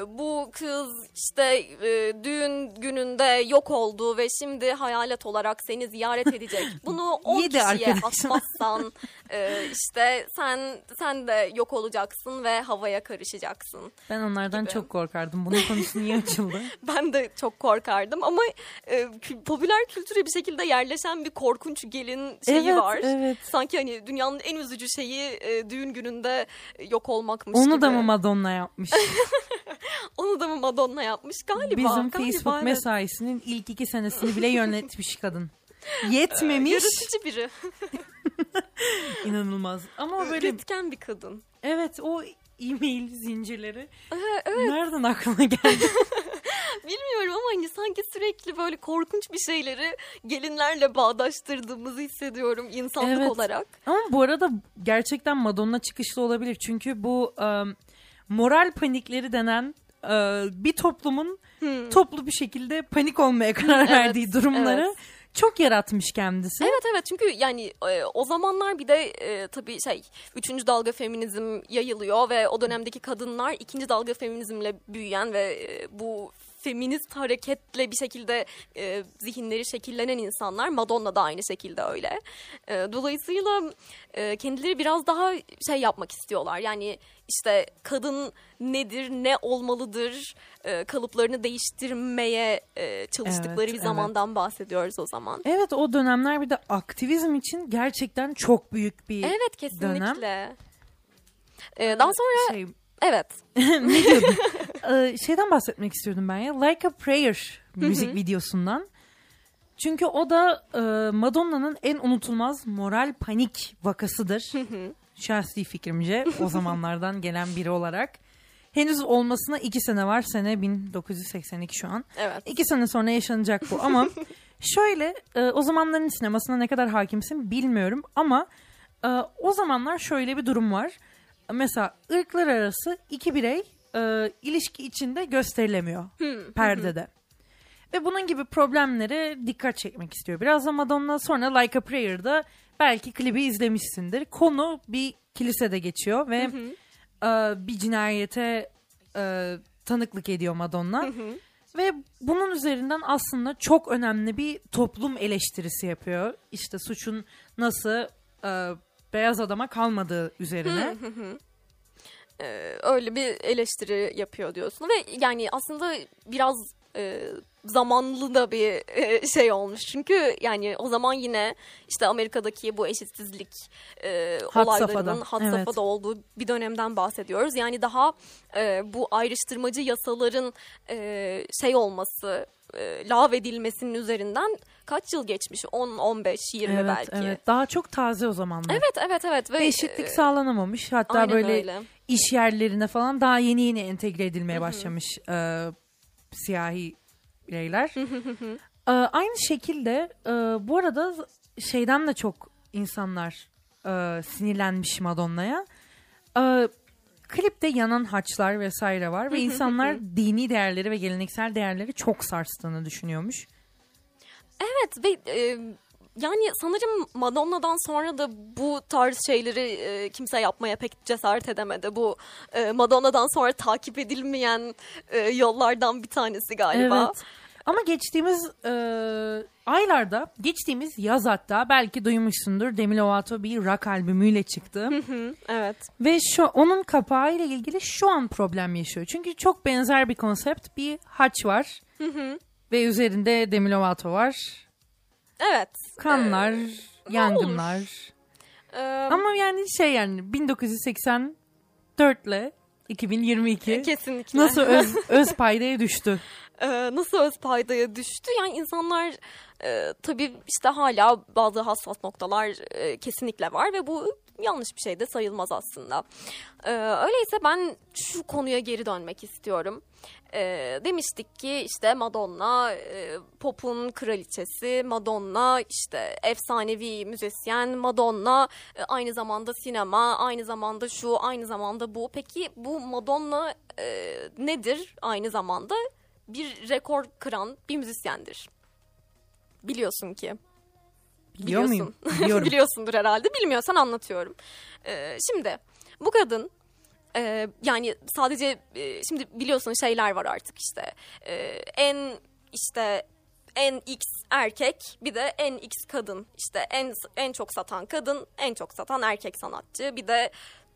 bu kız işte e, düğün gününde yok oldu ve şimdi hayalet olarak seni ziyaret edecek. Bunu 10 Yedi kişiye arkadaşım. atmazsan e, işte sen sen de yok olacaksın ve havaya karışacaksın. Ben onlardan gibi. çok korkardım. Bunun konusu niye açıldı? Ben de çok korkardım ama e, popüler kültüre bir şekilde yerleşen bir korkunç gelin şeyi evet, var. evet. Sanki hani dünyanın en üzücü şeyi düğün gününde yok olmakmış Onu gibi. da mı Madonna yapmış? Onu da mı Madonna yapmış galiba? Bizim galiba, Facebook evet. mesaisinin ilk iki senesini bile yönetmiş kadın. Yetmemiş. Yaratıcı biri. İnanılmaz. Ama böyle Üretken bir kadın. evet o e-mail zincirleri nereden aklına geldi? Bilmiyorum ama hani sanki sürekli böyle korkunç bir şeyleri gelinlerle bağdaştırdığımızı hissediyorum insanlık Evet. olarak. Ama bu arada gerçekten Madonna çıkışlı olabilir. Çünkü bu e, moral panikleri denen e, bir toplumun toplu bir şekilde panik olmaya karar Evet, verdiği durumları evet. çok yaratmış kendisi. Evet evet çünkü yani e, o zamanlar bir de e, tabii şey üçüncü dalga feminizm yayılıyor ve o dönemdeki kadınlar ikinci dalga feminizmle büyüyen ve e, bu feminist hareketle bir şekilde e, zihinleri şekillenen insanlar. Madonna da aynı şekilde öyle. E, dolayısıyla e, kendileri biraz daha şey yapmak istiyorlar. Yani işte kadın nedir, ne olmalıdır e, kalıplarını değiştirmeye e, çalıştıkları Evet, bir evet. zamandan bahsediyoruz o zaman. Evet o dönemler bir de aktivizm için gerçekten çok büyük bir Evet kesinlikle. dönem. Ee, daha sonra şey evet. ne diyordum? Ee, şeyden bahsetmek istiyordum ben ya. Like a Prayer müzik videosundan. Çünkü o da e, Madonna'nın en unutulmaz moral panik vakasıdır. Şahsi fikrimce o zamanlardan gelen biri olarak. Henüz olmasına iki sene var. Sene 1982 şu an. Evet. İki sene sonra yaşanacak bu ama şöyle e, o zamanların sinemasına ne kadar hakimsin bilmiyorum ama e, o zamanlar şöyle bir durum var. Mesela ırklar arası iki birey e, ilişki içinde gösterilemiyor perdede. Ve bunun gibi problemlere dikkat çekmek istiyor. Biraz da Madonna sonra Like a Prayer'da belki klibi izlemişsindir. Konu bir kilisede geçiyor ve e, bir cinayete e, tanıklık ediyor Madonna. Ve bunun üzerinden aslında çok önemli bir toplum eleştirisi yapıyor. İşte suçun nasıl e, beyaz adama kalmadığı üzerine. Ee, öyle bir eleştiri yapıyor diyorsun ve yani aslında biraz e, zamanlı da bir e, şey olmuş. Çünkü yani o zaman yine işte Amerika'daki bu eşitsizlik e, Had olaylarının safhada, had evet. safhada olduğu bir dönemden bahsediyoruz. Yani daha e, bu ayrıştırmacı yasaların e, şey olması, e, lağvedilmesinin üzerinden kaç yıl geçmiş? 10, 15, 20 evet, belki. evet. Daha çok taze o zamanlar. Evet evet evet ve Ve eşitlik e, sağlanamamış. Hatta böyle öyle. iş yerlerine falan daha yeni yeni entegre edilmeye başlamış e, siyahi bireyler. E, aynı şekilde e, bu arada şeyden de çok insanlar e, sinirlenmiş Madonna'ya. E, klipte yanan haçlar vesaire var ve insanlar dini değerleri ve geleneksel değerleri çok sarstığını düşünüyormuş. Evet ve e, yani sanırım Madonna'dan sonra da bu tarz şeyleri e, kimse yapmaya pek cesaret edemedi. Bu e, Madonna'dan sonra takip edilmeyen e, yollardan bir tanesi galiba. Evet. Ama geçtiğimiz e, aylarda, geçtiğimiz yaz hatta belki duymuşsundur Demi Lovato bir rock albümüyle çıktı. Hı, evet. Ve şu onun kapağı ile ilgili şu an problem yaşıyor. Çünkü çok benzer bir konsept. Bir haç var. Ve üzerinde Demi Lovato var. Evet. Kanlar, Ee, yangınlar. Ee, Ama yani şey yani 1984 ile 2022 kesinlikle. nasıl öz, öz paydaya düştü. Ee, nasıl öz paydaya düştü? Yani insanlar e, tabii işte hala bazı hassas noktalar e, kesinlikle var ve bu yanlış bir şey de sayılmaz aslında. Ee, öyleyse ben şu konuya geri dönmek istiyorum. Ee, demiştik ki işte Madonna e, pop'un kraliçesi, Madonna işte efsanevi müzisyen, Madonna e, aynı zamanda sinema, aynı zamanda şu, aynı zamanda bu. Peki bu Madonna e, nedir aynı zamanda? Bir rekor kıran bir müzisyendir. Biliyorsun ki. Biliyor muyum? Biliyorsun. Biliyorum. Biliyorsundur herhalde. Bilmiyorsan anlatıyorum. Ee, şimdi bu kadın e, yani sadece e, şimdi biliyorsun şeyler var artık işte E, en işte en X erkek bir de en X kadın işte en en çok satan kadın en çok satan erkek sanatçı bir de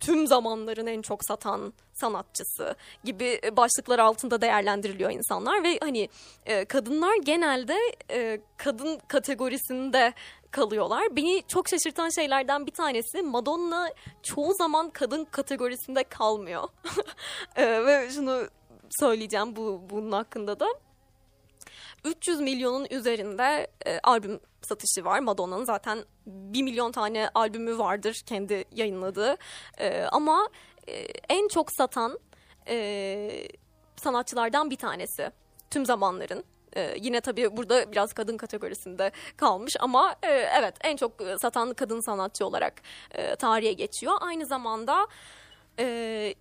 tüm zamanların en çok satan sanatçısı gibi başlıklar altında değerlendiriliyor insanlar ve hani e, kadınlar genelde e, kadın kategorisinde kalıyorlar. Beni çok şaşırtan şeylerden bir tanesi Madonna çoğu zaman kadın kategorisinde kalmıyor. E, ve şunu söyleyeceğim bu bunun hakkında da. 300 milyonun üzerinde e, albüm satışı var. Madonna'nın zaten 1 milyon tane albümü vardır kendi yayınladığı. E, ama e, en çok satan e, sanatçılardan bir tanesi. Tüm zamanların. E, yine tabii burada biraz kadın kategorisinde kalmış ama e, evet en çok satan kadın sanatçı olarak e, tarihe geçiyor. Aynı zamanda e,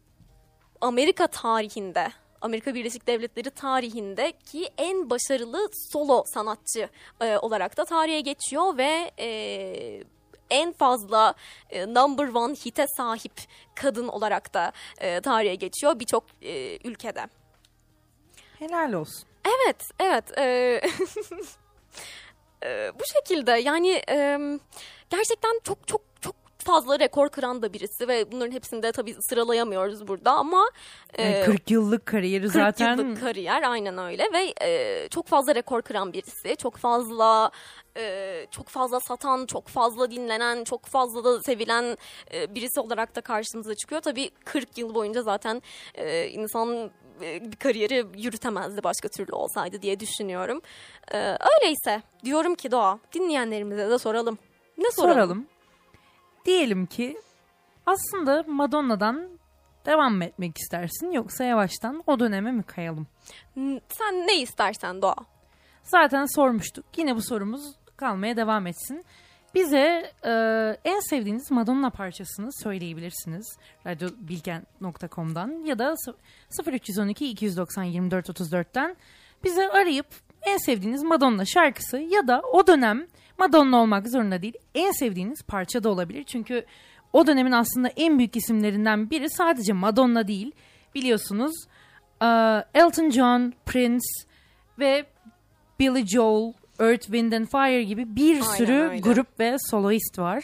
Amerika tarihinde Amerika Birleşik Devletleri tarihindeki en başarılı solo sanatçı e, olarak da tarihe geçiyor ve e, en fazla e, number one hite sahip kadın olarak da e, tarihe geçiyor birçok e, ülkede. Helal olsun. Evet, evet. e, e, bu şekilde yani e, gerçekten çok çok çok fazla rekor kıran da birisi ve bunların hepsini de tabii sıralayamıyoruz burada ama Yani e, 40 yıllık kariyeri 40 zaten yıllık kariyer aynen öyle ve e, çok fazla rekor kıran birisi. Çok fazla e, çok fazla satan, çok fazla dinlenen, çok fazla da sevilen e, birisi olarak da karşımıza çıkıyor. Tabii 40 yıl boyunca zaten e, insan e, bir kariyeri yürütemezdi başka türlü olsaydı diye düşünüyorum. E, öyleyse diyorum ki Doğa dinleyenlerimize de soralım. Ne soralım? soralım. Diyelim ki aslında Madonna'dan devam mı etmek istersin yoksa yavaştan o döneme mi kayalım? Sen ne istersen Doğa. Zaten sormuştuk. Yine bu sorumuz kalmaya devam etsin. Bize e, en sevdiğiniz Madonna parçasını söyleyebilirsiniz. radyobilgen.com'dan ya da 0312 290 24 34'ten bize arayıp en sevdiğiniz Madonna şarkısı ya da o dönem Madonna olmak zorunda değil en sevdiğiniz parça da olabilir. Çünkü o dönemin aslında en büyük isimlerinden biri sadece Madonna değil biliyorsunuz Elton John, Prince ve Billy Joel, Earth, Wind and Fire gibi bir Aynen sürü öyle. grup ve soloist var.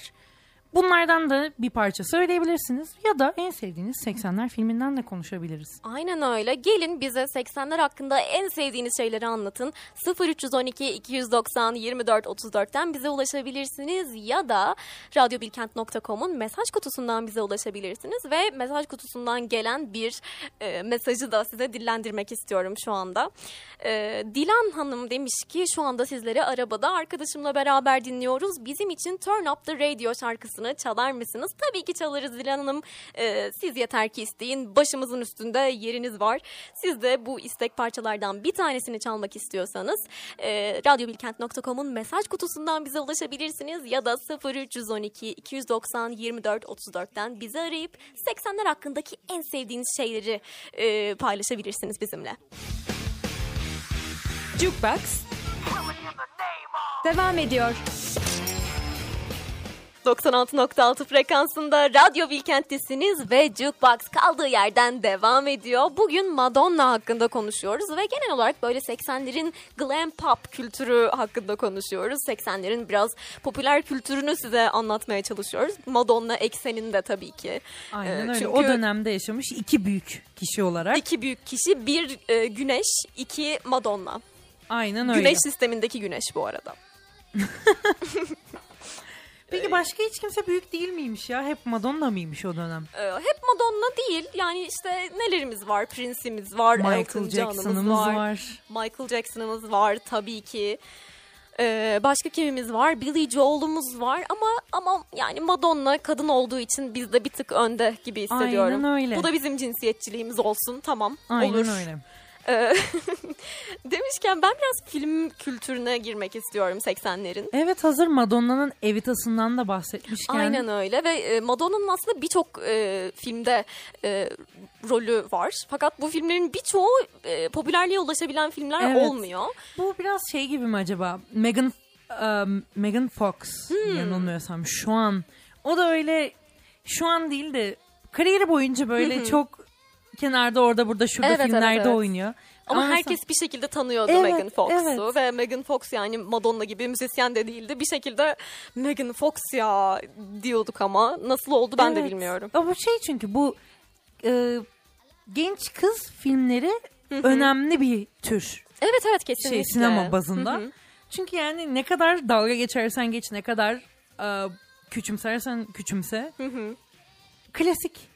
Bunlardan da bir parça söyleyebilirsiniz ya da en sevdiğiniz 80'ler filminden de konuşabiliriz. Aynen öyle. Gelin bize 80'ler hakkında en sevdiğiniz şeyleri anlatın. 0312 290 24 34'ten bize ulaşabilirsiniz ya da radyobilkent.com'un mesaj kutusundan bize ulaşabilirsiniz ve mesaj kutusundan gelen bir e, mesajı da size dillendirmek istiyorum şu anda. E, Dilan Hanım demiş ki şu anda sizleri arabada arkadaşımla beraber dinliyoruz. Bizim için Turn Up The Radio şarkısı parçasını çalar mısınız? Tabii ki çalarız Dilan Hanım. Ee, siz yeter ki isteyin. Başımızın üstünde yeriniz var. Siz de bu istek parçalardan bir tanesini çalmak istiyorsanız e, radyobilkent.com'un mesaj kutusundan bize ulaşabilirsiniz ya da 0312 290 24 34'ten bizi arayıp 80'ler hakkındaki en sevdiğiniz şeyleri e, paylaşabilirsiniz bizimle. Jukebox devam ediyor. 96.6 frekansında Radyo Bilkent'tesiniz ve Jukebox kaldığı yerden devam ediyor. Bugün Madonna hakkında konuşuyoruz ve genel olarak böyle 80'lerin glam pop kültürü hakkında konuşuyoruz. 80'lerin biraz popüler kültürünü size anlatmaya çalışıyoruz. Madonna ekseninde tabii ki. Aynen Ee, öyle. çünkü- O dönemde yaşamış iki büyük kişi olarak. İki büyük kişi, bir e, güneş, iki Madonna. Aynen öyle. Güneş sistemindeki güneş bu arada. Peki başka hiç kimse büyük değil miymiş ya? Hep Madonna mıymış o dönem? Ee, hep Madonna değil. Yani işte nelerimiz var? Prince'imiz var, Michael Jackson'ımız var, var. Michael Jackson'ımız var tabii ki. Ee, başka kimimiz var? Billy Joel'umuz var ama ama yani Madonna kadın olduğu için biz de bir tık önde gibi hissediyorum. Aynen öyle. Bu da bizim cinsiyetçiliğimiz olsun. Tamam. Aynen olur. öyle. Ee, demişken ben biraz film kültürüne girmek istiyorum 80'lerin. Evet hazır Madonna'nın Evitas'ından da bahsetmişken. Aynen öyle ve e, Madonna'nın aslında birçok e, filmde e, rolü var. Fakat bu filmlerin birçoğu e, popülerliğe ulaşabilen filmler Evet. olmuyor. Bu biraz şey gibi mi acaba? Megan um, Megan Fox Hmm. yanılmıyorsam şu an. O da öyle şu an değil de kariyeri boyunca böyle çok kenarda orada burada şurada Evet, evet, filmlerde evet. oynuyor. Ama mesela- herkes bir şekilde tanıyordu Evet, Megan Fox'u evet. ve Megan Fox yani Madonna gibi müzisyen de değildi. Bir şekilde Megan Fox ya diyorduk ama nasıl oldu ben de Evet. bilmiyorum. Ama şey çünkü bu e, genç kız filmleri önemli bir tür. Evet evet kesinlikle. şey sinema bazında. Hı hı. Çünkü yani ne kadar dalga geçersen geç, ne kadar e, küçümsersen küçümse. Klasik.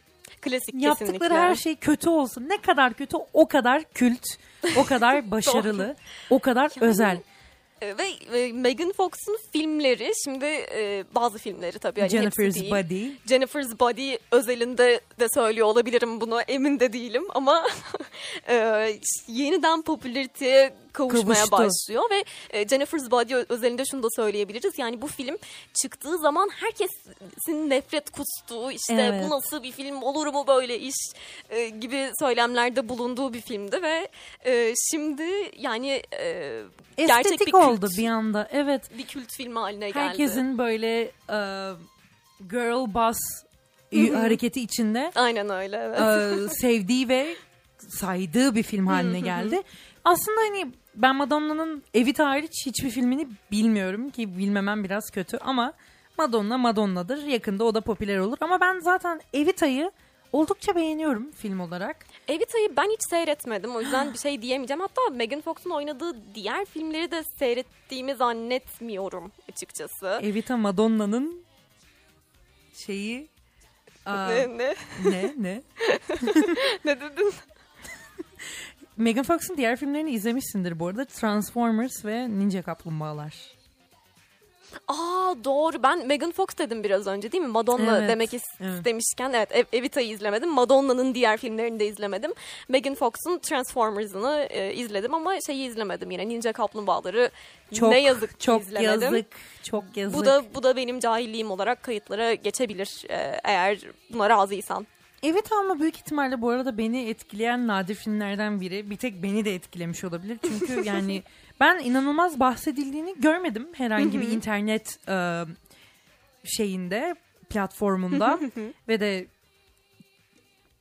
Klasik Yaptıkları kesinlikle. her şey kötü olsun. Ne kadar kötü o kadar kült, o kadar başarılı, o kadar özel. E, Ve e, Megan Fox'un filmleri şimdi e, bazı filmleri tabii hani Jennifer's değil. Body. Jennifer's Body özelinde de söylüyor olabilirim bunu emin de değilim ama e, yeniden popülariteye kavuşmaya Kavuştu. başlıyor ve Jennifer's Body özelinde şunu da söyleyebiliriz yani bu film çıktığı zaman herkesin nefret kustuğu işte Evet. bu nasıl bir film olur mu böyle iş gibi söylemlerde bulunduğu bir filmdi ve şimdi yani e, gerçek Estetik bir kült, oldu bir anda. Evet. bir kült filmi haline geldi. Herkesin böyle e, girl boss hareketi içinde Aynen öyle evet. e, sevdiği ve saydığı bir film haline geldi. Aslında hani ben Madonna'nın Evita hariç hiçbir filmini bilmiyorum ki bilmemem biraz kötü ama Madonna Madonna'dır. Yakında o da popüler olur ama ben zaten Evita'yı oldukça beğeniyorum film olarak. Evita'yı ben hiç seyretmedim. O yüzden bir şey diyemeyeceğim. Hatta Megan Fox'un oynadığı diğer filmleri de seyrettiğimi zannetmiyorum açıkçası. Evita Madonna'nın şeyi aa, Ne, ne? ne ne? ne dedin? Megan Fox'un diğer filmlerini izlemişsindir bu arada. Transformers ve Ninja Kaplumbağalar. Aa doğru. Ben Megan Fox dedim biraz önce değil mi? Madonna Evet, demek evet. istemişken evet Ev- Evita'yı izlemedim. Madonna'nın diğer filmlerini de izlemedim. Megan Fox'un Transformers'ını e, izledim ama şeyi izlemedim yine. Ninja Kaplumbağaları Çok ne yazık çok izlemedim. yazık, çok yazık. Bu da bu da benim cahilliğim olarak kayıtlara geçebilir e, eğer buna razıysan. Evet ama büyük ihtimalle bu arada beni etkileyen nadir filmlerden biri. Bir tek beni de etkilemiş olabilir. Çünkü yani ben inanılmaz bahsedildiğini görmedim herhangi bir internet e, şeyinde, platformunda ve de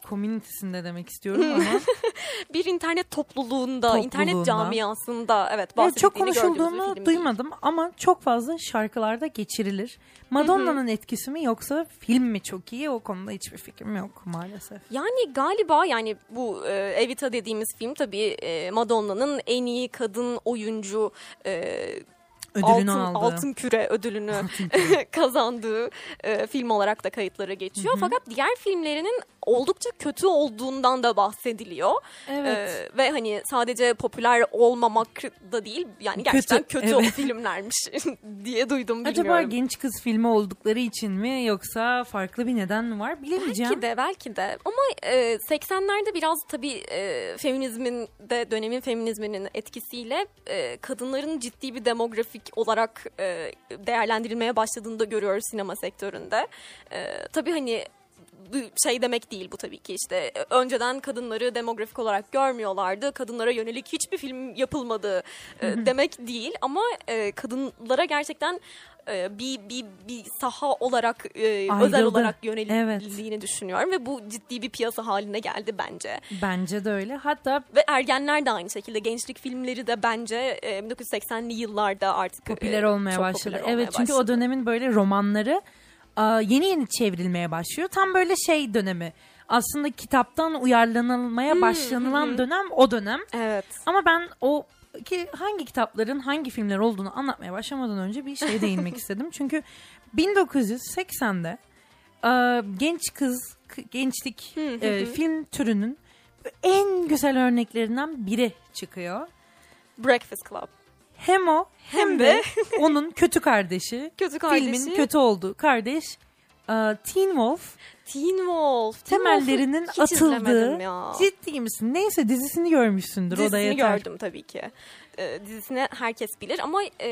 community'sinde demek istiyorum ama bir internet topluluğunda, internet Topluluğunda. camiasında evet çok bahsedildiğini bir konuşulduğunu duymadım ama çok fazla şarkılarda geçirilir. Madonna'nın etkisi mi yoksa film mi çok iyi o konuda hiçbir fikrim yok maalesef. Yani galiba yani bu e, Evita dediğimiz film tabii e, Madonna'nın en iyi kadın oyuncu e, Ödülünü altın, aldı. altın küre ödülünü kazandığı e, film olarak da kayıtlara geçiyor. Fakat diğer filmlerinin oldukça kötü olduğundan da bahsediliyor. Evet. Ee, ve hani sadece popüler olmamak da değil yani gerçekten Kötü, kötü, evet. filmlermiş diye duydum Acaba bilmiyorum. genç kız filmi oldukları için mi yoksa farklı bir neden mi var bilemeyeceğim. Belki de belki de ama e, 80'lerde biraz tabii e, feminizmin de dönemin feminizminin etkisiyle e, kadınların ciddi bir demografik olarak e, değerlendirilmeye başladığını da görüyoruz sinema sektöründe. E, tabii hani şey demek değil bu tabii ki işte e, önceden kadınları demografik olarak görmüyorlardı. Kadınlara yönelik hiçbir film yapılmadı e, demek değil ama e, kadınlara gerçekten e, bir bir bir saha olarak e, özel olarak yönelildiğini düşünüyorum ve bu ciddi bir piyasa haline geldi bence. Bence de öyle. Hatta Ve ergenler de aynı şekilde gençlik filmleri de bence e, 1980'li yıllarda artık popüler e, olmaya başladı. popüler olmaya evet çünkü o dönemin böyle romanları yeni yeni çevrilmeye başlıyor. Tam böyle şey dönemi. Aslında kitaptan uyarlanılmaya başlanılan dönem o dönem. Evet. Ama ben o ki hangi kitapların hangi filmler olduğunu anlatmaya başlamadan önce bir şeye değinmek istedim. Çünkü 1980'de e, genç kız, gençlik e, film türünün en güzel örneklerinden biri çıkıyor. Breakfast Club. Hem o hem, Hem de, onun kötü kardeşi, Kötü kardeşi. filmin kötü olduğu kardeş e, Teen Wolf Teen Wolf. Teen temellerinin Wolf'u hiç atıldığı ya. ciddi misin? Neyse dizisini görmüşsündür o da Dizisini yeter. gördüm tabii ki. Ee, dizisini herkes bilir ama e,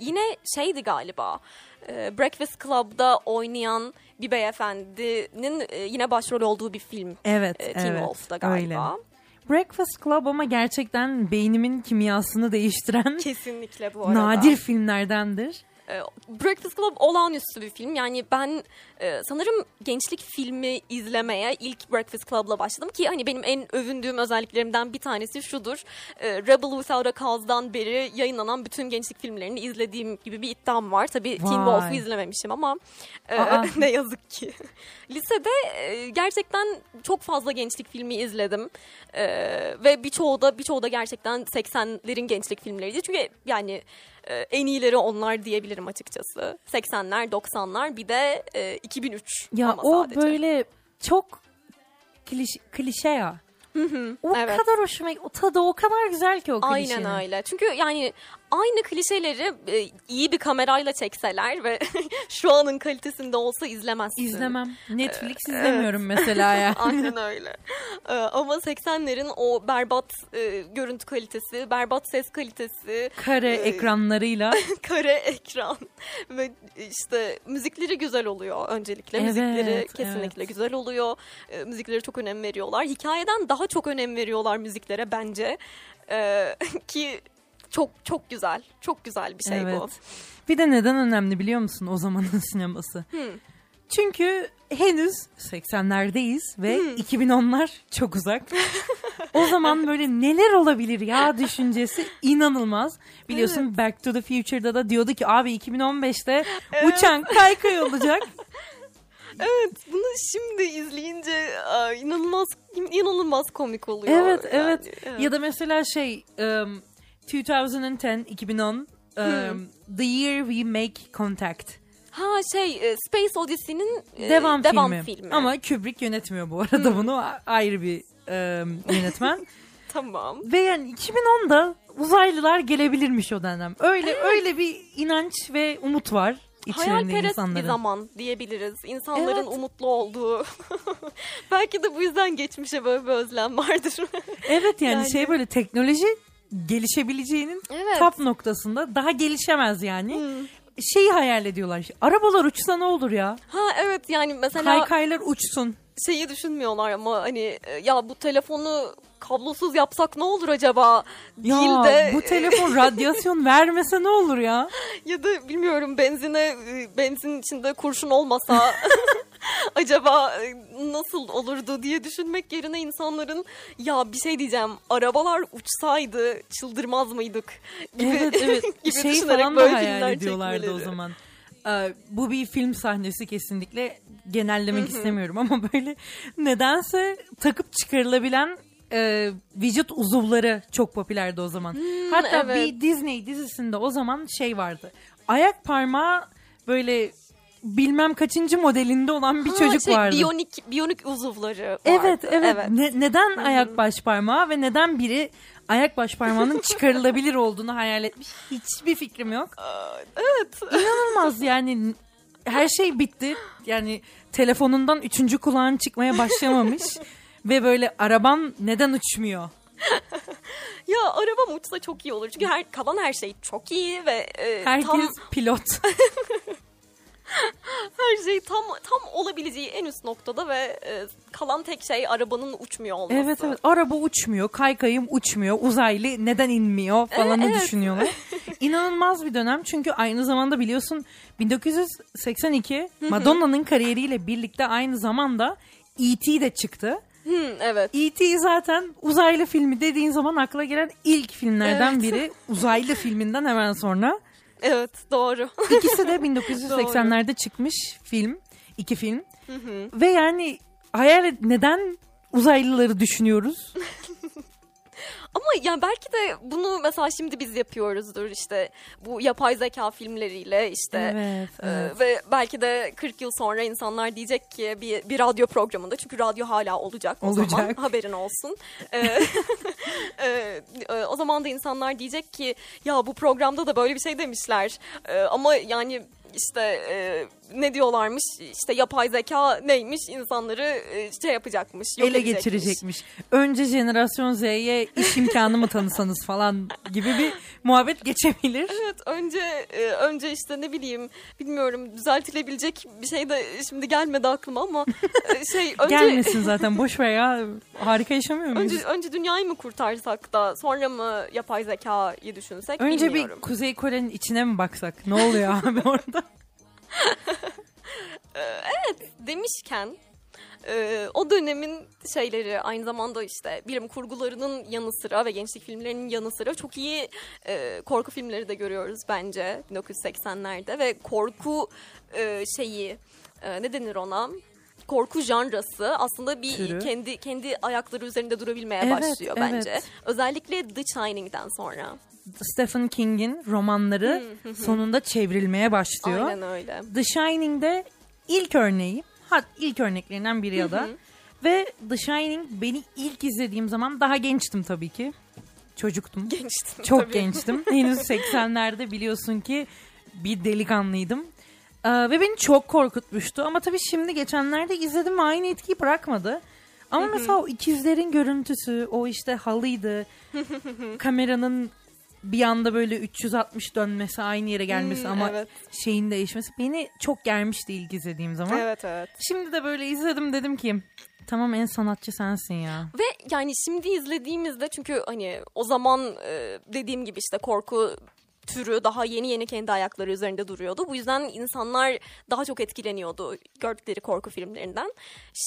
yine şeydi galiba. e, Breakfast Club'da oynayan bir beyefendinin e, yine başrol olduğu bir film. Evet, e, Teen evet. Wolf'da galiba. Öyle. Breakfast Club ama gerçekten beynimin kimyasını değiştiren Kesinlikle bu arada. nadir filmlerdendir. E, Breakfast Club olağanüstü bir film. Yani ben e, sanırım gençlik filmi izlemeye ilk Breakfast Club'la başladım ki hani benim en övündüğüm özelliklerimden bir tanesi şudur. E, Rebel Without a Cause'dan beri yayınlanan bütün gençlik filmlerini izlediğim gibi bir iddiam var. Tabii Teen. Wolf'u izlememişim ama e, ne yazık ki. Lisede e, gerçekten çok fazla gençlik filmi izledim. E, ve birçoğu da birçoğu da gerçekten 80'lerin gençlik filmleriydi. Çünkü yani e, en iyileri onlar diyebilirim açıkçası. 80'ler, 90'lar bir de e, 2003 Ya ama o sadece. böyle çok kliş- klişe ya. o evet. kadar hoşuma o tadı o kadar güzel ki o klişenin. Aynen öyle. Çünkü yani aynı klişeleri e, iyi bir kamerayla çekseler ve şu anın kalitesinde olsa izlemezsin. İzlemem. Netflix izlemiyorum mesela ya. Aynen öyle. Ee, ama 80'lerin o berbat e, görüntü kalitesi, berbat ses kalitesi, Kare Ee, ekranlarıyla. kare ekran ve işte müzikleri güzel oluyor öncelikle. Evet, müzikleri kesinlikle evet. güzel oluyor. Ee, müziklere çok önem veriyorlar. Hikayeden daha çok önem veriyorlar müziklere bence. Ee, ki çok çok güzel. Çok güzel bir şey bu. Evet. Bir de neden önemli biliyor musun o zamanın sineması? Çünkü henüz 80'lerdeyiz ve 2010'lar çok uzak. o zaman böyle neler olabilir ya düşüncesi inanılmaz. Biliyorsun Back to the Future'da da diyordu ki abi 2015'te uçan kaykay olacak. Evet, bunu şimdi izleyince inanılmaz inanılmaz komik oluyor. evet, yani. evet Ya da mesela şey 2010 2010 um, The Year We Make Contact. Ha şey e, Space Odyssey'nin e, devam, filmi. filmi. Ama Kubrick yönetmiyor bu arada bunu A- ayrı bir um, yönetmen. tamam. Ve yani 2010'da uzaylılar gelebilirmiş o dönem. Öyle öyle bir inanç ve umut var Hayalperest insanların. bir zaman diyebiliriz. İnsanların Evet. umutlu olduğu. Belki de bu yüzden geçmişe böyle bir özlem vardır. Evet yani, Yani- şey böyle teknoloji gelişebileceğinin Evet. tap noktasında daha gelişemez yani. Hmm. Şeyi hayal ediyorlar. Arabalar uçsa ne olur ya? ha evet yani mesela Kaykaylar uçsun. şeyi düşünmüyorlar ama hani e, ya bu telefonu kablosuz yapsak ne olur acaba Ya değil de bu telefon radyasyon vermese ne olur ya? ya da bilmiyorum benzine e, benzin içinde kurşun olmasa acaba e, nasıl olurdu diye düşünmek yerine insanların ya bir şey diyeceğim arabalar uçsaydı çıldırmaz mıydık gibi, Evet evet gibi şey düşünerek falan böyle hayal ediyorlardı o çekmeleri. zaman. Ee, bu bir film sahnesi kesinlikle genellemek istemiyorum ama böyle nedense takıp çıkarılabilen e, vücut uzuvları çok popülerdi o zaman. Hatta evet. bir Disney dizisinde o zaman şey vardı. Ayak parmağı böyle bilmem kaçıncı modelinde olan bir Ha, çocuk şey, vardı. Biyonik, biyonik uzuvları vardı. Evet evet. evet. Ne- neden ayak baş parmağı ve neden biri ayak baş parmağının çıkarılabilir olduğunu hayal etmiş. Hiçbir fikrim yok. Evet. İnanılmaz yani her şey bitti. Yani telefonundan üçüncü kulağın çıkmaya başlamamış. ve böyle araban neden uçmuyor? Ya arabam uçsa çok iyi olur. Çünkü her, kalan her şey çok iyi ve e, Herkes tam pilot. her şey tam tam olabileceği en üst noktada ve e, kalan tek şey arabanın uçmuyor olması. evet evet araba uçmuyor, kaykayım uçmuyor, uzaylı neden inmiyor falan Evet, düşünüyorlar. İnanılmaz bir dönem çünkü aynı zamanda biliyorsun 1982 Madonna'nın kariyeriyle birlikte aynı zamanda E.T. de çıktı. Hı, evet. E.T. zaten uzaylı filmi dediğin zaman akla gelen ilk filmlerden Evet. biri. Uzaylı filminden hemen sonra. Evet doğru. İkisi de 1980'lerde çıkmış film. iki film. Ve yani hayal neden uzaylıları düşünüyoruz? Ama yani belki de bunu mesela şimdi biz yapıyoruzdur işte bu yapay zeka filmleriyle işte Evet, e, evet. ve belki de 40 yıl sonra insanlar diyecek ki bir, bir radyo programında çünkü radyo hala olacak o zaman Olacak. haberin olsun. E, e, o zaman da insanlar diyecek ki ya bu programda da böyle bir şey demişler ama yani işte e, ne diyorlarmış işte yapay zeka neymiş insanları e, şey yapacakmış yok Ele edecekmiş. geçirecekmiş. Önce jenerasyon Z'ye iş imkanı mı tanısanız falan gibi bir muhabbet geçebilir. Evet önce e, önce işte ne bileyim bilmiyorum düzeltilebilecek bir şey de şimdi gelmedi aklıma ama e, şey önce Gelmesin zaten boş ver ya. Harika yaşamıyor muyuz? önce önce dünyayı mı kurtarsak da sonra mı yapay zekayı düşünsek Önce bilmiyorum. bir Kuzey Kore'nin içine mi baksak? Ne oluyor abi orada? Demişken e, o dönemin şeyleri aynı zamanda işte bilim kurgularının yanı sıra ve gençlik filmlerinin yanı sıra çok iyi e, korku filmleri de görüyoruz bence 1980'lerde ve korku e, şeyi e, ne denir ona? Korku janrası aslında bir Türü. kendi kendi ayakları üzerinde durabilmeye Evet, başlıyor evet. bence. Özellikle The Shining'den sonra. Stephen King'in romanları sonunda çevrilmeye başlıyor. Aynen öyle. The Shining'de ilk örneği, hat ilk örneklerinden biri ya da ve The Shining beni ilk izlediğim zaman daha gençtim tabii ki. Çocuktum. Gençtim Çok tabii. gençtim. Henüz 80'lerde biliyorsun ki bir delikanlıydım. Ee, ve beni çok korkutmuştu. Ama tabii şimdi geçenlerde izledim ve aynı etkiyi bırakmadı. Ama mesela o ikizlerin görüntüsü, o işte halıydı, kameranın bir anda böyle 360 dönmesi, aynı yere gelmesi Hmm, ama evet. şeyin değişmesi beni çok germişti ilk izlediğim zaman. Evet evet. Şimdi de böyle izledim dedim ki tamam en sanatçı sensin ya. Ve yani şimdi izlediğimizde çünkü hani o zaman dediğim gibi işte korku türü daha yeni yeni kendi ayakları üzerinde duruyordu. Bu yüzden insanlar daha çok etkileniyordu gördükleri korku filmlerinden.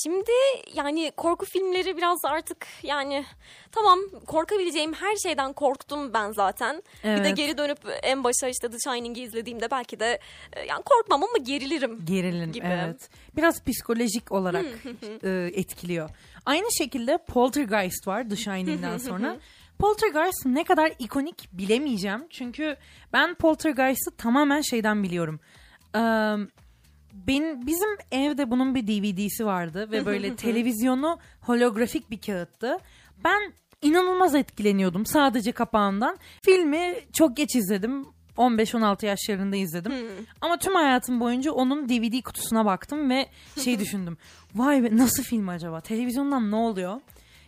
Şimdi yani korku filmleri biraz artık yani tamam korkabileceğim her şeyden korktum ben zaten. Bir de Evet. geri dönüp en başa işte The Shining'i izlediğimde belki de e, yani korkmam ama gerilirim. Gerilin gibi. evet. Biraz psikolojik olarak e, etkiliyor. Aynı şekilde Poltergeist var The Shining'den sonra. Poltergeist ne kadar ikonik bilemeyeceğim. Çünkü ben Poltergeist'ı tamamen şeyden biliyorum. Ee, ben, bizim evde bunun bir DVD'si vardı ve böyle televizyonu holografik bir kağıttı. Ben inanılmaz etkileniyordum sadece kapağından. Filmi çok geç izledim. 15-16 yaşlarında izledim. Ama tüm hayatım boyunca onun DVD kutusuna baktım ve şey düşündüm. Vay be nasıl film acaba? Televizyondan ne oluyor?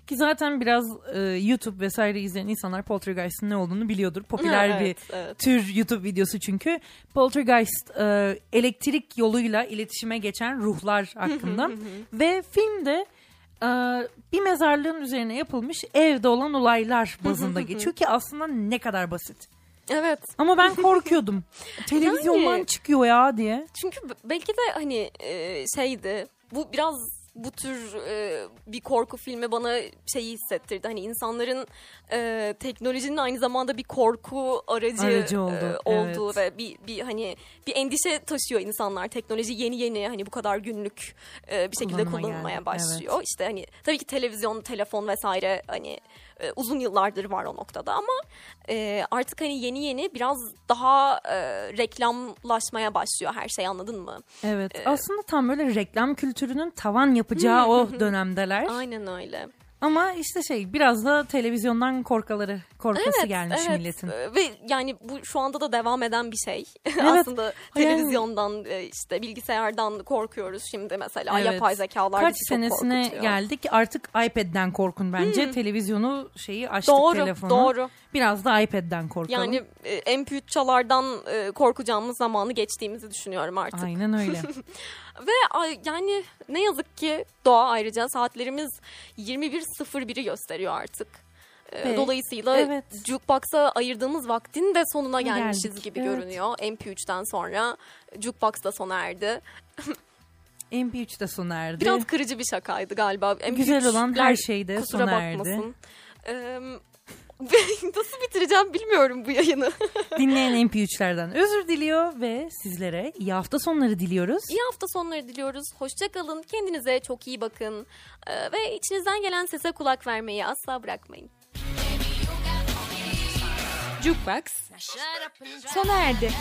Ki zaten biraz e, YouTube vesaire izleyen insanlar Poltergeist'in ne olduğunu biliyordur. Popüler Evet, bir evet. tür YouTube videosu çünkü. Poltergeist e, elektrik yoluyla iletişime geçen ruhlar hakkında. Ve filmde e, bir mezarlığın üzerine yapılmış evde olan olaylar bazında geçiyor ki aslında ne kadar basit. Evet. Ama ben korkuyordum. Televizyondan Yani- çıkıyor ya diye. Çünkü belki de hani e, şeydi bu biraz bu tür e, bir korku filmi bana şeyi hissettirdi. Hani insanların e, teknolojinin aynı zamanda bir korku aracı, Aracı oldu, e, olduğu evet. ve bir bir hani bir endişe taşıyor insanlar. Teknoloji yeni yeni hani bu kadar günlük e, bir şekilde Kullanıma kullanılmaya geldi, başlıyor. İşte hani tabii ki televizyon, telefon vesaire hani e, uzun yıllardır var o noktada ama e, artık hani yeni yeni biraz daha e, reklamlaşmaya başlıyor her şey anladın mı? Evet aslında tam böyle reklam kültürünün tavan yapacağı o dönemdeler. Aynen öyle. Ama işte şey biraz da televizyondan korkaları korkası gelmiş milletin. Ee, Ve yani bu şu anda da devam eden bir şey. Aslında Yani- televizyondan e, işte bilgisayardan korkuyoruz şimdi mesela Evet. yapay zekalar Kaç senesine korkutuyor. geldik artık iPad'den korkun bence. Televizyonu şeyi açtık Doğru, telefonu. doğru. Biraz da iPad'den korkalım. Yani e, MP3 çalardan e, korkacağımız zamanı geçtiğimizi düşünüyorum artık. Aynen öyle. Ve yani ne yazık ki doğa ayrıca saatlerimiz 21.01'i gösteriyor artık. Ve- Dolayısıyla evet. Jukebox'a ayırdığımız vaktin de sonuna gelmişiz Geldik, gibi evet. görünüyor. MP3'ten sonra Jukebox da sona erdi. MP3 de sona erdi. Biraz kırıcı bir şakaydı galiba. Güzel olan her MP3'ler şeyde sona erdi. bakmasın. Ee, nasıl bitireceğim bilmiyorum bu yayını. Dinleyen MP3'lerden özür diliyor ve sizlere iyi hafta sonları diliyoruz. İyi hafta sonları diliyoruz. Hoşçakalın. Kendinize çok iyi bakın. Ee, ve içinizden gelen sese kulak vermeyi asla bırakmayın. Jukebox sona erdi.